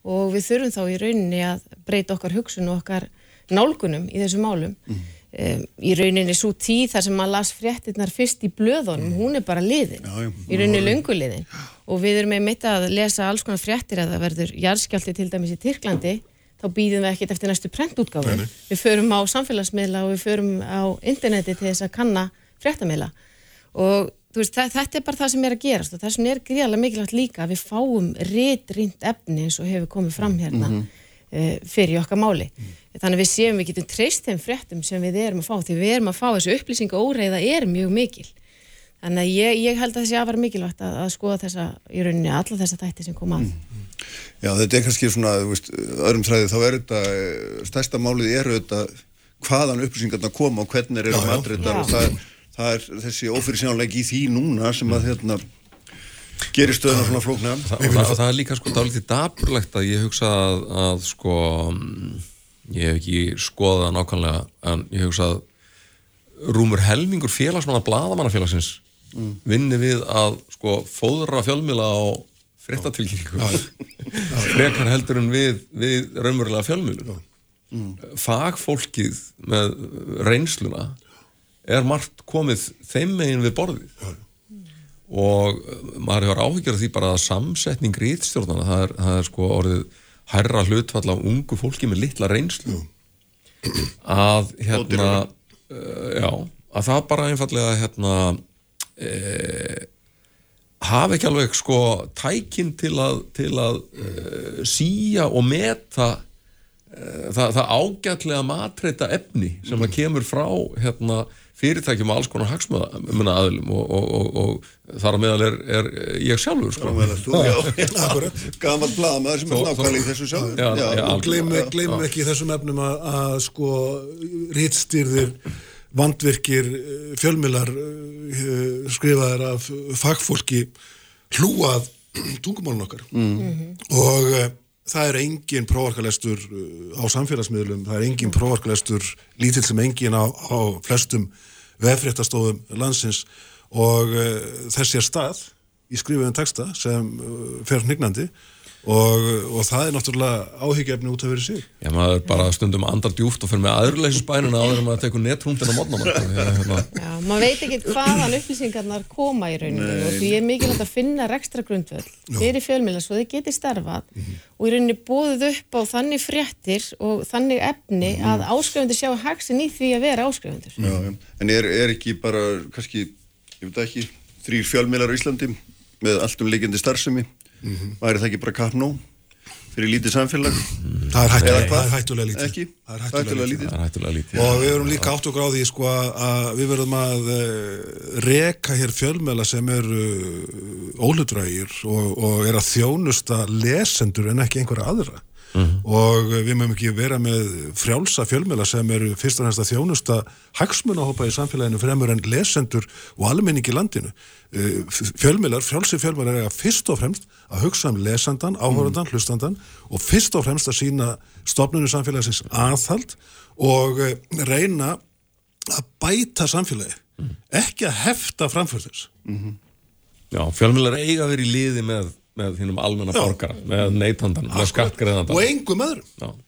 og við þurfum þá í rauninni að breyta okkar hugsun og okkar nálgunum í þessu málum. Um, í rauninni svo tíð þar sem maður las fréttinnar fyrst í blöðunum, hún er bara liðin. Já, já. í rauninni lönguliðin og við erum með mitt að lesa alls konar fréttir að það verður jarðskjálti til dæmis í Tyrklandi. Þá býðum við ekkert eftir næstu nei. við förum á samfélagsmiðla og við förum á interneti til þess að kanna fréttamiðla. Og veist, þetta er bara það sem er að gerast og þess vegna er gríðarlega mikilvægt líka að við fáum ritrýnt efni eins og hefur komið fram hérna mm fyrir okkar máli. Þannig að við séum við getum treyst þeim fréttum sem við erum að fá því við erum að fá þessu upplýsinga óreiða er mjög mikil. Þannig að ég, ég held að þessi afar mikilvægt að, að skoða þessa í rauninni alla þessa þætti sem koma að. Já, þetta er kannski svona, þú veist, öðrum þræði þá er þetta, eh, stærsta málið er þetta hvaðan upplýsingarna koma og hvernig er og það, er- það er þessi ófyrirsjónleik í því núna sem að hérna gerir stöðuna svona flókna. Og, það, og það er líka sko dálítið dapurlegt að ég hugsa að, að sko mm, ég hef ekki skoðað það nákvæmlega en ég hugsa að rúmur helmingur félagsmanna bladamannafélagsins vinni við að sko fóðra fjölmila á fréttatilkynningu. Frekar heldur en við, við raunverulega fjölmilu fagfólkið með reynsluna er margt komið þeim megin við borðið. Og uh, maður hefur áhyggjur af því bara að samsetning rítstjórnana, það er, það er sko orðið hærra hlutfall af ungu fólki með litla reynslu. Að hérna uh, já, að það bara einfallega hérna uh, hafa ekki alveg sko tækin til að, til að uh, síja og meta uh, það, það ágætlega matreita efni sem að kemur frá hérna, fyrirtækjum og alls konar hagsmuna aðlum og, og, og, og þar á meðal er, er ég sjálfur sko. Já, gaman blaðamaður sem er nákvæmlega í þessu sjálf. Já, já, og gleymum gleym ekki í þessum efnum að, að sko rítstýrðir vandvirkir eh, fjölmilar uh, skrifaðir af fagfólki hlúað tungumálun okkar. Og uh, það er engin prófarkalestur uh, á samfélagsmiðlum, það er engin prófarkalestur lítill sem engin á, á flestum veffréttastofum landsins. Og uh, þessi er stað í skrifuðum texta sem uh, fer hnignandi og, og það er náttúrulega áhyggjefni út af verið sig Já, maður bara stundum andar djúft og fyrir með aðurleysisbænuna áður en maður tekur netrúndin á modnana hérna. Já, maður veit ekki hvaðan upplýsingarnar koma í rauninni Nei. og því er mikilvægt að finna rekstra grundvöld fyrir fjölmjöla svo þið geti starfað og í rauninni búið upp á þannig fréttir og þannig efni að áskrifendur sjá hagsin í því að vera áskrifendur. Já, já. En er, er ekki bara, kannski, ég veit ekki, þrýr fjölmiðlar leikindi starfsemi, væri það ekki bara kapp nóg fyrir lítið samfélag? Það er það er hættulega lítið. Ekki? Það er hættulega lítið. Er hættulega lítið og við verum líka átt og gráði sko, að við verðum að uh, reka hér fjölmela sem eru uh, ólutrægir og, og er að þjónusta lesendur en ekki einhverja aðra og uh, við mögum ekki vera með frjálsa fjölmela sem eru fyrst og að þjónusta hagsmunahópa í samfélaginu fremur en lesendur og almenning í landinu. Uh, fjölmelar, frjálsi fjölmelar er að fyrst og fremst að hugsa um lesendan, áhörðan, hlustandan og fyrst og fremst að sína stofnunum samfélagsins aðhald og uh, reyna að bæta samfélagi ekki að hefta framför þess. Já, fjölmjölar eiga að vera í liði með, með hinnum almenna Já. borgara, með neytandan, með skattgreðandan og engum öðrum Já. En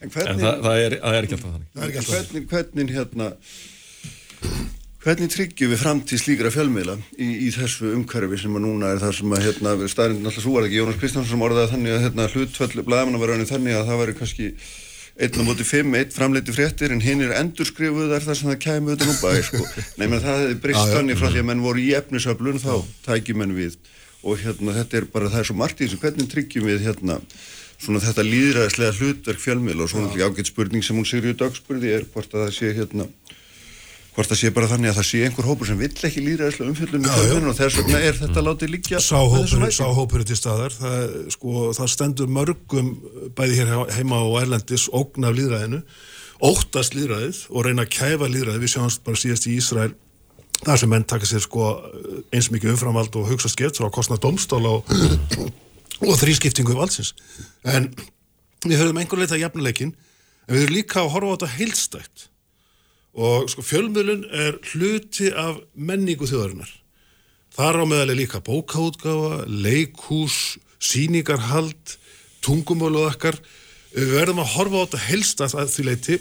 En hvernig, það, það, er, það er ekki alltaf þannig Það er ekki alltaf hvernig, hvernig hérna, hvernig tryggjum við framtíð slíkra fjölmiðla í, í þessu umhverfi sem að núna er það sem að hérna, staðrind alltaf svo var ekki Jónas Kristjánsson sem orðaði þannig að hérna, hlutfall blæðamanna var raunin þannig að það væri kannski einn á móti fimm, einn framleiti fréttir en hinn er endurskrifuðar þar sem það kæmi auðvitað nú bæði sko. Nei, menn það hefði já. þannig frá því að menn voru í efnisöflun þá tæki menn við og hérna þetta er bara það er svo margt í þessu hvernig tryggjum við hérna svona þetta líðræðislega hlutverk fjölmiðla og svona ja. ágætt spurning sem hún Sigriður Dögg spurði er hvort að það sé hérna hvort það sé bara þannig að það sé einhver hópur sem vill ekki líðræðislega umfjöldun Já, já. fjölmiðla og þess vegna er þetta látið liggja sá með þessum hópur, hætti. sá hópur er til staðar það, sko, það stendur mörgum bæði hér heima og erlendis ógn af líðræðinu óttast líðræðið og reyna að kæfa líðræðið við sjáumst bara síðast í Ísrael þar sem menn taka sér sko eins mikið umframvald og hugsa skeitt frá að kostna domstóla og, og þrískiptingu valdsins. En við höfum einhver leita jafnuleikin en við höfum líka að horfa á þetta heilstætt og sko fjölmiðlun er hluti af menningu þjóðarinnar. Þar á meðal er líka bókaútgáfa leikhús, síningarhald tungumólu okkar. Við verðum að horfa á þetta heilstætt að því leiti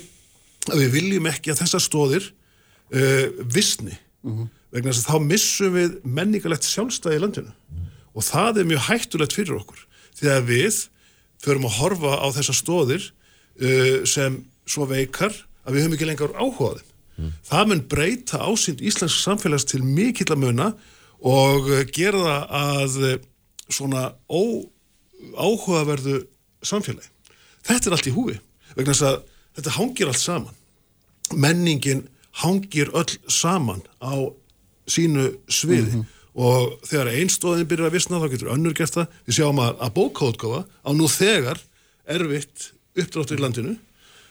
að við viljum ekki að þessar stóðir uh, vissni vegna þess að þá missum við menningalegt sjálfstæði í landinu og það er mjög hættulegt fyrir okkur því að við förum að horfa á þessar stóðir uh, sem svo veikar að við höfum ekki lengur áhuga á þeim. Það mun breyta ásýnd íslensk samfélags til mikill að muna og uh, gera það að uh, svona áhugaverðu samfélagi. Þetta er allt í húfi vegna þess að þetta hangir allt saman. Menningin hangir öll saman á sínu sviði. Og þegar einstóðin byrjar að visna þá getur önnur gert það. Við sjáum að, að bókaútgáfa á nú þegar erfitt uppdráttur í landinu.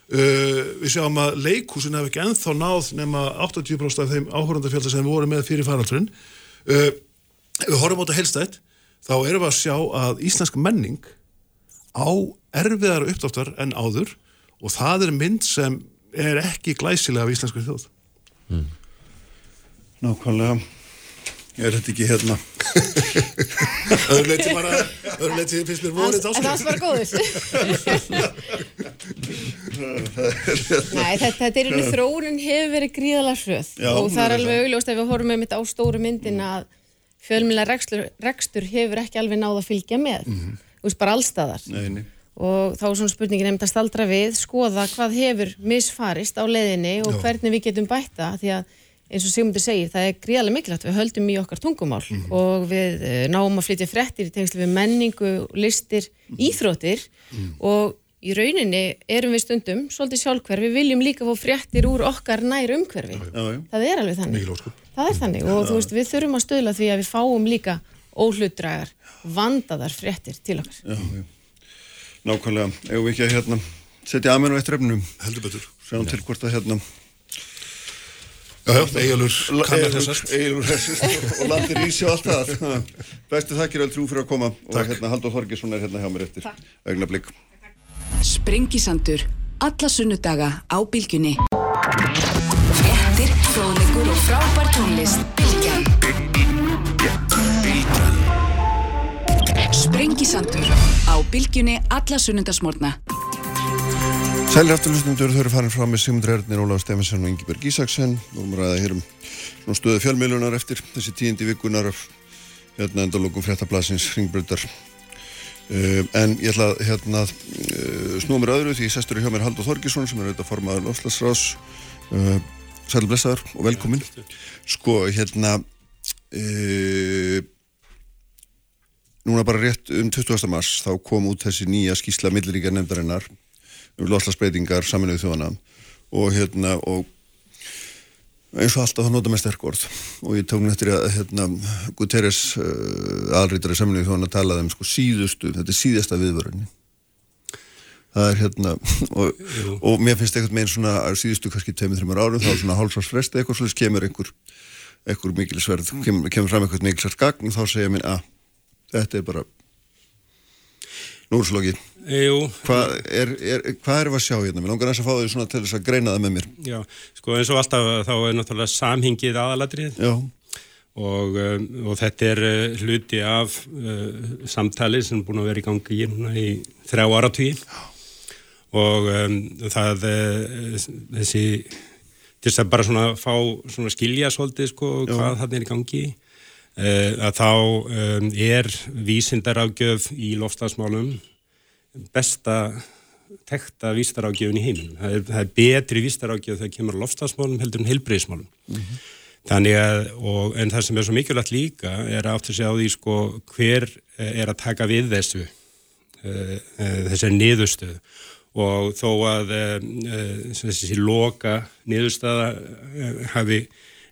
Uh, við sjáum að leikhúsin hef ekki ennþá náð nema 80% af þeim áhörandafjölda sem við vorum með fyrir faraldurinn. Uh, við horfum á þetta helstætt þá erum við að sjá að íslensk menning á erfiðar uppdáttar en áður. Og það er mynd sem er ekki glæsilega af íslensku þjóð. Nákvæmlega. Er þetta ekki hérna? Öðru leiti bara öðru leiti finnst mér vorið En það var bara góður. Nei, þetta, þetta er einu þróunin hefur verið gríðalega hröð. Já, og það er alveg augljóst ef við horfum með mitt á stóru myndin að fjölmjöla rekstur, rekstur hefur ekki alveg náð að fylgja með. Þú veist, bara allstaðar. Nei, nei. Og þá er svona spurningin nefnd að staldra við, skoða hvað hefur misfarist á leiðinni og hvernig við getum bætta því að eins og Sigmundur segir, það er gríðarlega mikilvægt við höldum í okkar tungumál og við eh, náum að flytja fréttir í tengslu við menningu, listir, íþróttir og í rauninni erum við stundum svolítið sjálfhverf, við viljum líka fá fréttir úr okkar nær umhverfi. Já, já. Það er alveg þannig. Það er þannig og þú veist, við þurfum að stöðla því að við fáum líka óhlutdragar, vandaðar fréttir til okkar. Já, já. Nákvæmlega, ef við ekki að hérna setja aðmenn á eitt refnum heldur betur sjáum til hvort að hérna Já, já, Eyjólfur kannar þessast Egilur þessast og landir í sig og allt það Bestu þakkir öll trú fyrir að koma og Takk. hérna Haldur Þorgesson er hérna hjá mér eftir augnablík Sprengisandur. Alla sunnudaga á bylgjunni. Fréttir, fróðleikur og frábær tónlist. Bylgjan. Sprengisandur á Bylgjunni alla sunnundasmórna. Sælir afturlustundur, þau eru farin frá með Sigmundur Ernir, Ólaf Stefansson og Ingeberg Ísaksen. Og við ræðum hér um svona stöðu fjölmiðlunar eftir þessi tíundi vikunar af hérna endalókum fréttablasins Ringbröndar uh, en ég ætla að hérna uh, snúa mér öðru því sestur hjá mér Haldur Þorgesson sem er auðvitað formaður Lofslagsrás uh, Sælir blessaður og velkomin sko hérna uh, núna bara rétt um 20. mars þá kom út þessi nýja skísla milliríkja nefndarinnar um loslasbreytingar saminuðu þjóðana og hérna og eins og alltaf þá nota með sterk orð og ég tók nættir að hérna Guterres uh, alrítari saminuðu þjóðana talaði um sko síðustu, þetta er síðasta viðvörunni það er hérna og, og mér finnst eitthvað með einn svona síðustu kannski 2-3 árum þá svona hálfsvarsfresti eitthvað svolítið kemur einhver einhver mikilsverð, kemur, kemur fram eitthvað mikilsverð gagn og þá segja mér að þetta er bara núrslokki hvað er, er, hvað er við að sjá hérna? Mér langar næst að fá því svona til þess að greina það með mér. Já, sko eins og alltaf þá er náttúrulega samhingið aðalatrið og, um, og þetta er uh, hluti af uh, samtali sem er búin að vera í gangi í, þrjá áratví og um, það uh, þessi til þess að bara svona fá svona skilja svolítið sko Já. hvað það er í gangi að þá er vísindarágjöf í lofstafsmálum besta tekta vístarágjöfun í heiminum. Það er, það er betri vístarágjöf þegar kemur lofstafsmálum heldur en heilbreyðismálum. Mm -hmm. Þannig að, og, en það sem er svo mikilvægt líka er átt að segja á því sko hver er að taka við þessu, uh, þessari niðurstöðu og þó að þessi loka niðurstöða hafi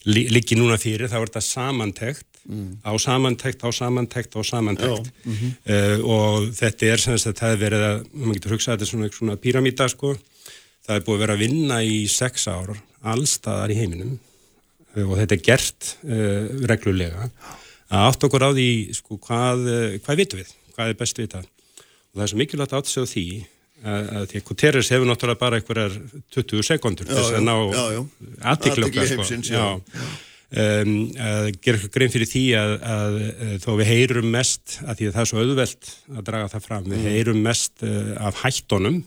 líki núna fyrir þá er þetta samantekt mm. á samantekt, á samantekt, á samantekt. Mm -hmm. uh, og þetta er sem að það er verið að, maður getur hugsað þetta er svona, svona píramíta sko. Það er búið að vera að vinna í sex ár allstaðar í heiminum. Uh, og þetta er gert uh, reglulega. Að átt okkur á því sko hvað, hvað vitum við, hvað er best vitað? Og það er svo mikilvægt átt að segja því að því að Guterres hefur náttúrulega bara einhverjar 20 sekundur þess að ná aðtiklöka sko. Um, að gera grein fyrir því að, að, að þó við heyrum mest að því að það er svo auðvelt að draga það fram, við mm. heyrum mest uh, af hættonum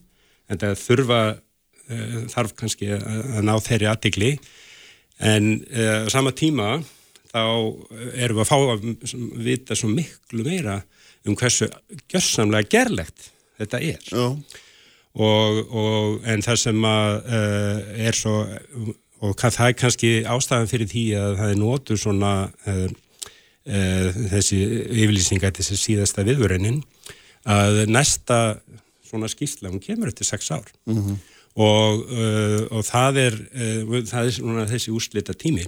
en það þurfa uh, þarf kannski að, að ná þeirri aðtikli en á sama tíma þá erum við að fá að vita svo miklu meira um hversu gjörsamlega gerlegt þetta er. Og, og en það sem að uh, er svo og það er kannski ástæðan fyrir því að það er nótur svona uh, uh, þessi yfirlýsinga þessi síðasta viðvörunin að næsta svona skýrsla hún kemur eftir sex ár. Mm -hmm. og, og það er það er svona þessi úslita tími.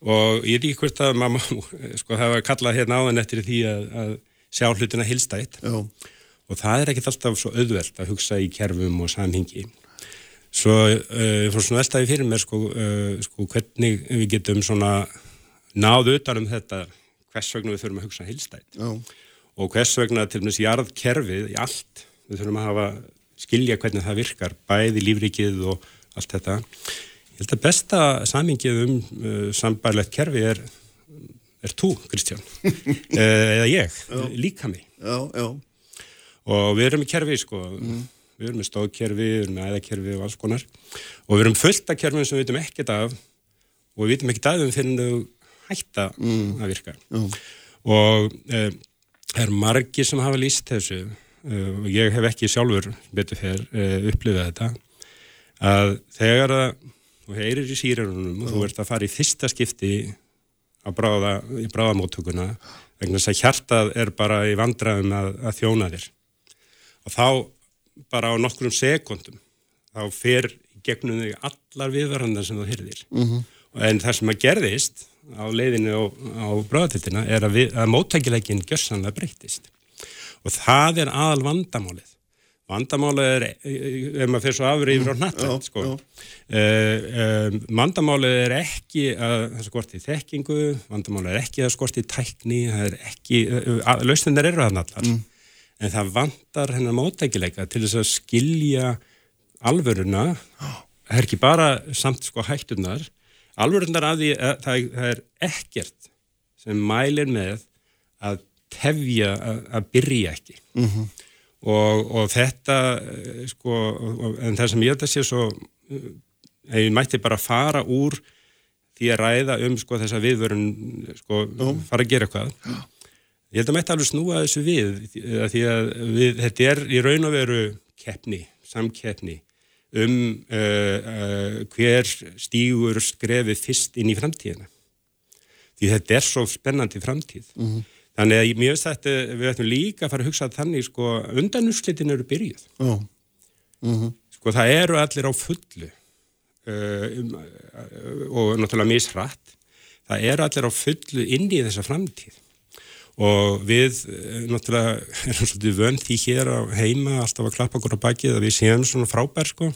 Og ég er ekki hvort að mamma, sko það var kallað hérna áðan eftir því að, að sjá hlutina hilstætt og það er ekkert alltaf svo auðvelt að hugsa í kerfum og samhengi svo uh, fór svona veltaði fyrir mér sko, uh, sko hvernig við getum svona náðu utan um þetta hvers vegna við þurfum að hugsa heilstætt Já. og hvers vegna til og meins jarðkerfið í allt við þurfum að hafa skilja hvernig það virkar bæði lífrikið og allt þetta. Ég held að besta samingið um uh, sambærlegt kerfi er er þú Kristján. Eða ég, líka mig já, já. Og við erum í kerfi sko, mm. Við erum með stóðkerfi, við erum með æðakerfi og alls konar og við erum fullt af kerfum sem við veitum ekkert af og við veitum ekkert af þeim fyrir þau hætta mm. að virka mm. og það e, er margi sem hafa líst þessu e, og ég hef ekki sjálfur betur fyrr e, upplifað þetta að þegar að þú heyrir í sírarunum og þú ert að fara í fyrsta skipti á bráða, bráðamóttökuna vegna þess að hjartað er bara í vandraðum að, að þjóna þér og þá bara á nokkrum sekundum þá fer gegnum þig allar viðvarandar sem þú hyrðir mm -hmm. en það sem að gerðist á leiðinu á, á bráðatiltina er að, að móttækileginn gjörsanlega breytist og það er aðal vandamálið. Vandamálið er, ef maður fyrir svo afrið yfir á nattvægt sko. uh, uh, vandamálið er ekki að það skorti þekkingu vandamálið er ekki að skorti tækni það er ekki, uh, lausnindar eru að allar. Mm en það vantar hennar mótækileika til þess að skilja alvöruna. Það er ekki bara samt sko hættunar alvörunar af því að það, það er ekkert sem mælir með að tefja að, að byrja ekki. Mm -hmm. og, og þetta eh, sko, en það sem ég að sé svo eh, ég mætti bara fara úr því að ræða um sko þess að viðvörun sko fara að gera eitthvað ég held að mætti alveg snúa þessu við því að við, þetta er í raun og veru keppni, samkeppni um uh, uh, hver stígur skrefi fyrst inn í framtíðina því þetta er svo spennandi framtíð mm -hmm. þannig að veist þetta við ætlum líka að fara að hugsa þannig sko undanúrslitin eru byrjuð Já. Mm -hmm. sko það eru allir á fullu uh, um, og náttúrulega misrætt það eru allir á fullu inn í þessa framtíð og við uh, náttúrulega erum svolítið vönd því hér á heima alltaf að klappa okkur á bakið að við séum svona frábær sko.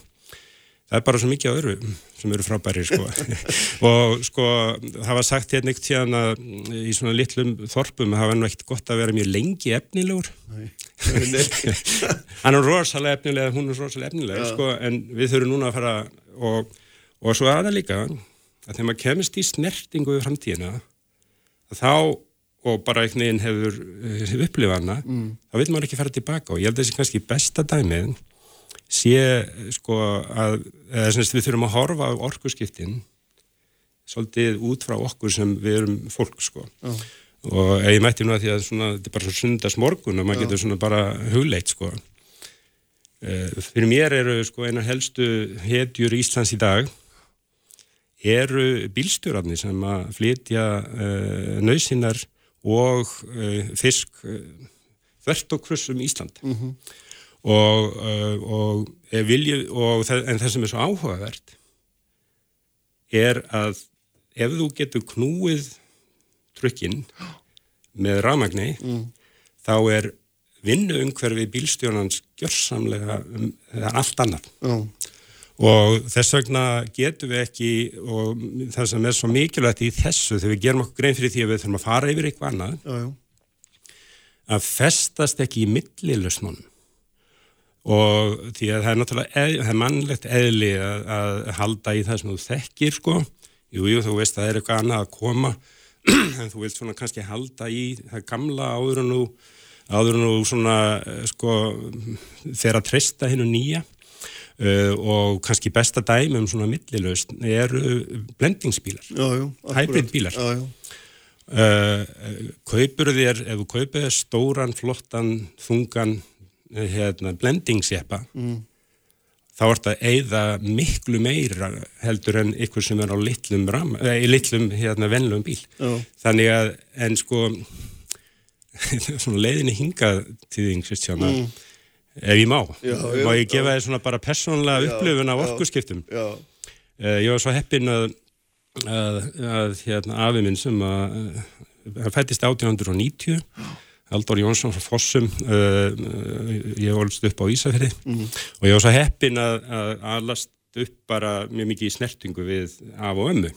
Það er bara svo mikið öðru sem eru frábæri sko. Og sko það var sagt hérna eitt tíðan að í svona litlum þorpum það var nú ekkert gott að vera mjög lengi efnilegur. Hann er rosalega efnilega hún er rosalega efnilega sko en við þurfum núna að fara og, og svo aða líka að þegar maður kemist í snertingu við framtíðina þá og bara einhvern veginn hefur, hefur upplifana mm. þá vil maður ekki fara tilbaka og ég held að þessi kannski besta dæmið sé sko að við þurfum að horfa á orkuskiptin svolítið út frá okkur sem við erum fólk sko Já. og ég mætti nú að því að svona, þetta er bara svona sundas morgun og maður Já. getur svona bara hugleitt sko uh, fyrir mér eru sko einar helstu hetjur Íslands í dag eru bílstjórarnir sem að flytja uh, nöysinar og uh, fisk þvert og krussum Ísland mm -hmm og, og, vilji, og en það sem er svo áhugavert er að ef þú getur knúið trökkinn með ramagni mm. þá er vinnuungverfi bílstjónans gjörsamlega um, allt annað mm. Og þess vegna getur við ekki og það sem er svo mikilvægt í þessu þegar við gerum okkur grein fyrir því að við þurfum að fara yfir eitthvað annað já, já. að festast ekki í millilusnunum og því að það er náttúrulega eð, það er mannlegt eðli að, að halda í það sem þú þekkir sko. Jújú jú, þú veist að það er eitthvað annað að koma en þú vilt svona kannski halda í það gamla áður en nú áður en nú svona eh, sko þeirra að treysta hennu nýja uh, og kannski besta dæmi um svona millilaust eru blendingsbílar hybridbílar uh, kaupur þér ef þú kaupir stóran, flottan, þungan hérna, blendingsjeppa mm. þá er þetta eigða miklu meira heldur en ykkur sem er á litlum, ram, eh, litlum hérna, vennlum bíl oh. þannig að en sko leiðinni hinga til því mm. Ef ég má. Já, já, má ég gefa þér svona bara persónlega upplöfun af orkusskiptum uh, ég var svo heppin að að, að hérna afið minn sem að hann fættist 1890 Haldur Jónsson frá Fossum uh, ég volst upp á Ísafjörði mm. og ég var svo heppin að, að alast upp bara mjög mikið í snertingu við af og ömmu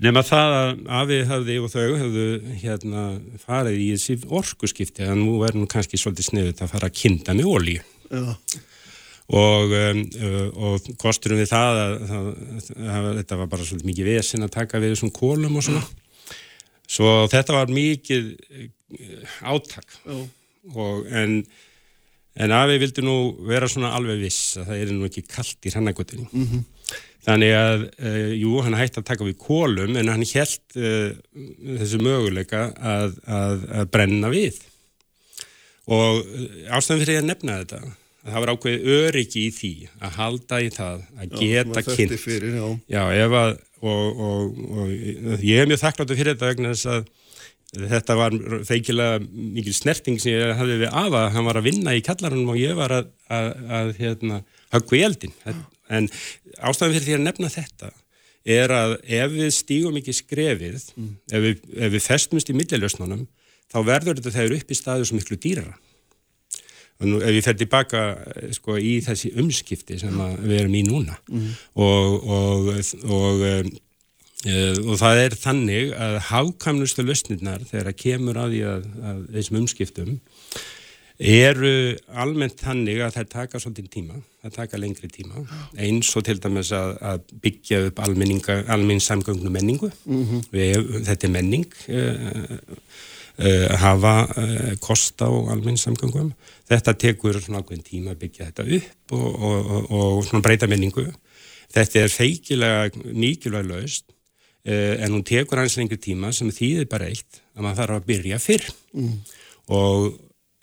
nema það að afið hafði og þau hafðu hérna farið í þessi orkuskipti að nú verðum kannski svolítið sniðut að fara að kinda með ólíu ja. og, um, og kosturum við það að, að, að þetta var bara svolítið mikið vesin að taka við þessum kólum og svona. Svo þetta var mikið átak. Og, en, en Afi vildi nú vera svona alveg viss að það er nú ekki kallt í hrannagutinni mm -hmm. Þannig að uh, jú, hann hætti að taka við kólum en hann held uh, þessu möguleika að, að, að brenna við og uh, ástæðan fyrir að nefna þetta að það var ákveðið öryggi í því að halda í það að geta kynnt fyrir, já. Já, að, og, og, og ég hef mjög þakkláttu fyrir þetta vegna þess að Þetta var feikilega mikil snerting sem ég hafði við afa, hann var að vinna í kallarunum og ég var að, að, að hérna, haggu í eldin. En ástæðan fyrir því að nefna þetta er að ef við stígum ekki skrefið, mm. ef, við, ef við festumst í millilösnunum, þá verður þetta þegar upp í staðu sem miklu dýrara. Og nú, ef við fer tilbaka sko, í þessi umskipti sem við erum í núna mm. og, og, og Uh, og það er þannig að hákamnustu lausnirnar þegar að kemur að því að, að þessum umskiptum eru almennt þannig að það taka svolítið tíma, það taka lengri tíma eins og til dæmis að, að byggja upp almenning samgöngnu menningu mm -hmm. Við, þetta er menning uh, uh, hafa uh, kost á alminnsamgöngum. Þetta tekur svona ákveðin tíma að byggja þetta upp og, og, og, og svona breyta minningu. Þetta er feikilega mikilvæg laust en hún tekur hans lengri tíma sem þýðir bara eitt að maður þarf að byrja fyrr Mm. og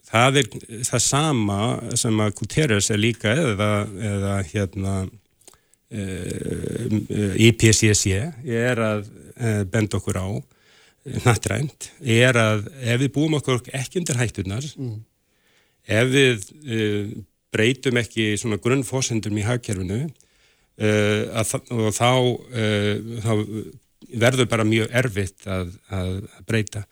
það er það sama sem að Guterres er líka eða, eða hérna uh, IPCC er að uh, benda okkur á nattrænt, er að ef við búum okkur ekki undir hættunar Mm. ef við uh, breytum ekki svona grunnfósendum í hagkerfinu uh, að, og þá, þá verður bara mjög erfitt að, að breyta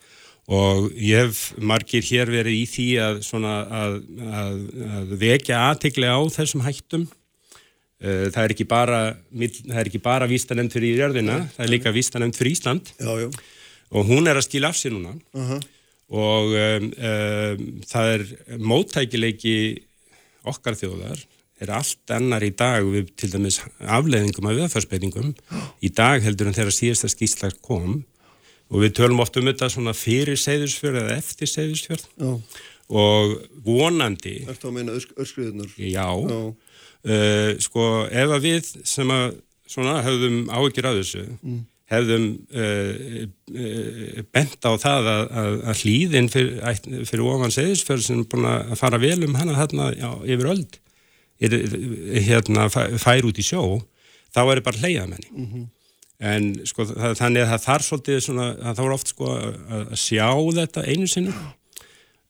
og ég hef margir hér verið í því að, svona, að, að, að vekja aðtikli á þessum hættum. Uh, það er ekki bara, það er ekki bara vístanemnd fyrir jörðina, það er líka vístanemnd fyrir Ísland. Já, já. og hún er að skila af sér núna. Aha. og um, um, það er móttækileiki okkar þjóðar er allt annar í dag við til dæmis afleðingum af viðfarsbeitingum í dag heldur en þegar síðasta skýslar kom og við tölum oft um þetta svona fyrir seyðusfjörð eða eftir seyðusfjörð Já. og vonandi Ertu að meina öskriðunar? Já, Já. Uh, sko ef að við sem að svona hefðum áhyggjur af þessu Mm. hefðum uh, uh, bent á það að, að, að hlýðin fyrir, fyrir ofan seðisfjörð sem er búin að fara vel um hana hérna já, yfir öld er, hérna, fæ- fær út í sjó þá er bara hleyjað menni Mhm. En sko það, þannig að það þarf svolítið svona, að það voru oft sko að, sjá þetta einu sinni.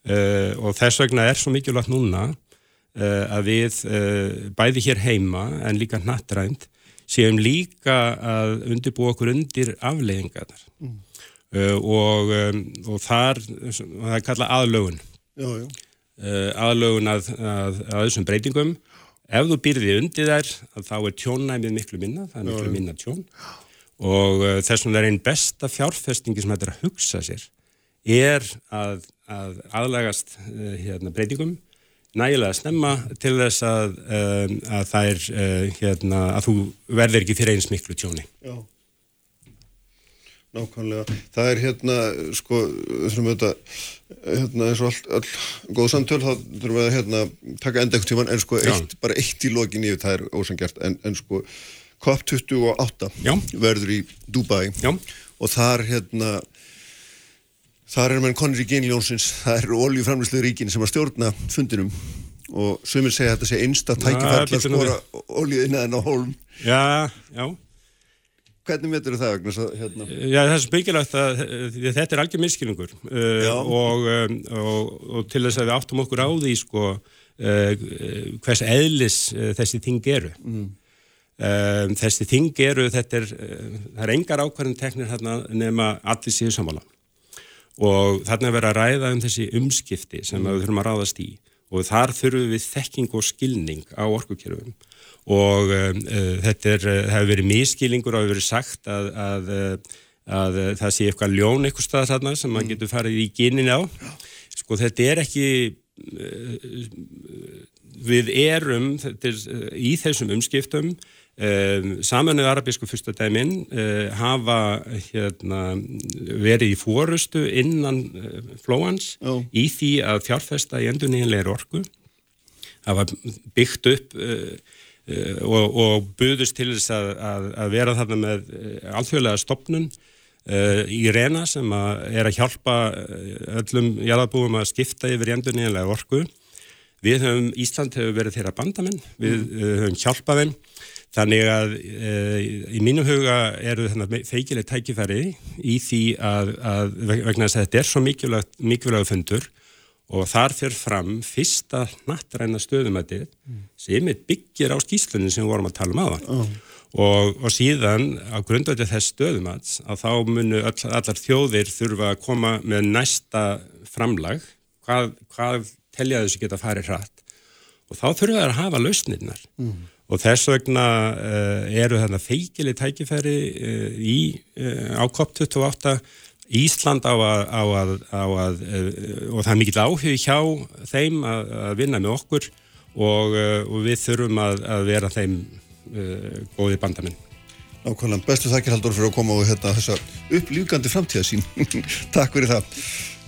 Uh, og þess vegna er svo mikilvægt núna uh, að við uh, bæði hér heima en líka nattrænt séum líka að undirbúa okkur undir afleiðingarnar. Mm. og, um, og þar það er kallað aðlögun. Aðlögun að, að, að þessum breytingum. Ef þú býrði undir þær að þá er tjónnæmið miklu minna það er miklu minna tjón og uh, þess vegna er einn besta fjárfestingi sem þetta er að hugsa sér er að, að aðlagast uh, hérna, breytingum nægilega snemma til þess að, um, að það er hérna, að þú verður ekki fyrir eins miklu tjóni Já. Nákvæmlega. Það er hérna, sko, þurfum við þetta, hérna, eins og allt, all góð samtöl, þá þurfum við að, hérna, taka enda ekkert tíman, en sko, eitt, bara eitt í lokin yfir, það er ósangjart, en, en sko, COP28 Já. verður í Dubai Já. og þar, hérna, þar er menn konur í genljónsins, það eru oljuframlislu ríkin sem að stjórna fundinum og sumir segja að þetta sé einsta Já, tækifæll að skora oljuðina en á hólm. Já, já Hvernig metur það, Agnes, hérna? Já, það er svo byggilegt að þetta er algjör miskilningur uh, og, um, og, og til þess að við áttum okkur á því sko, uh, hvers eðlis uh, þessi þing eru. Mm. Um, þessi þing eru, þetta er, uh, það er engar ákvarðin teknir hérna nema allir síðu samála og þarna er verið að ræða um þessi umskipti sem Mm. við þurfum að ráðast í. Og þar þurfum við þekking og skilning á orkukerfum. Og um, uh, þetta er, uh, hefur verið miskilingur og hefur verið sagt að, að, að uh, það sé eitthvað ljón eitthvað staðar þarna sem maður getur farið í ginin á. Sko þetta er ekki uh, við erum þetta er, í þessum umskiptum um, samanuð arabísku fyrstadæmin uh, hafa hérna, verið í fórustu innan uh, flóans Já. í því að fjárfesta í endurnýjanlegri orku hafa byggt upp uh, og, og buðust til þess að, að, að vera þarna með alþjóðlega stopnun uh, í reyna sem að er að hjálpa öllum jarðabúum að skipta yfir í endurnýjanlega orku. Við höfum, Ísland hefur verið þeirra bandamenn, við uh, höfum hjálpað þeim Þannig að e, í mínum huga eru feikileg tækifæri í því að, að vegna þess að þetta er svo mikilvægt fundur og þar fyrir fram fyrsta nattræna stöðumætið sem er byggir á skýslunum sem við vorum að tala um aðan. Oh. Og, og síðan á grundvöldu þess stöðumats að þá munu öll, allar þjóðir þurfa að koma með næsta framlag, hvað, hvað telja þessu geta farið hratt og þá þurfa það að hafa lausnirnar. Mm. Og þess vegna uh, eru þarna feikileg tækifæri uh, í, uh, á COP28 Ísland á að, á að, á að og það er mikill áhug hjá þeim að, að vinna með okkur og, og við þurfum að, vera þeim góði bandamenn. Nákvæmlega, bestu þakkir Haldur fyrir að koma og hérna þessa upplýfgandi framtíðasín. Takk fyrir það.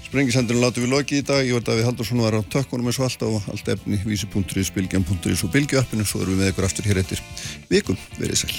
Sprengisendurinn látum við loki í dag. Ég var Davíð Haldursson var á tökkunum eins og alltaf allt efni vísi.is, bilgjan.is og bilgjöppinu. Svo erum við með ykkur aftur hér eftir vikum. Verið sæl.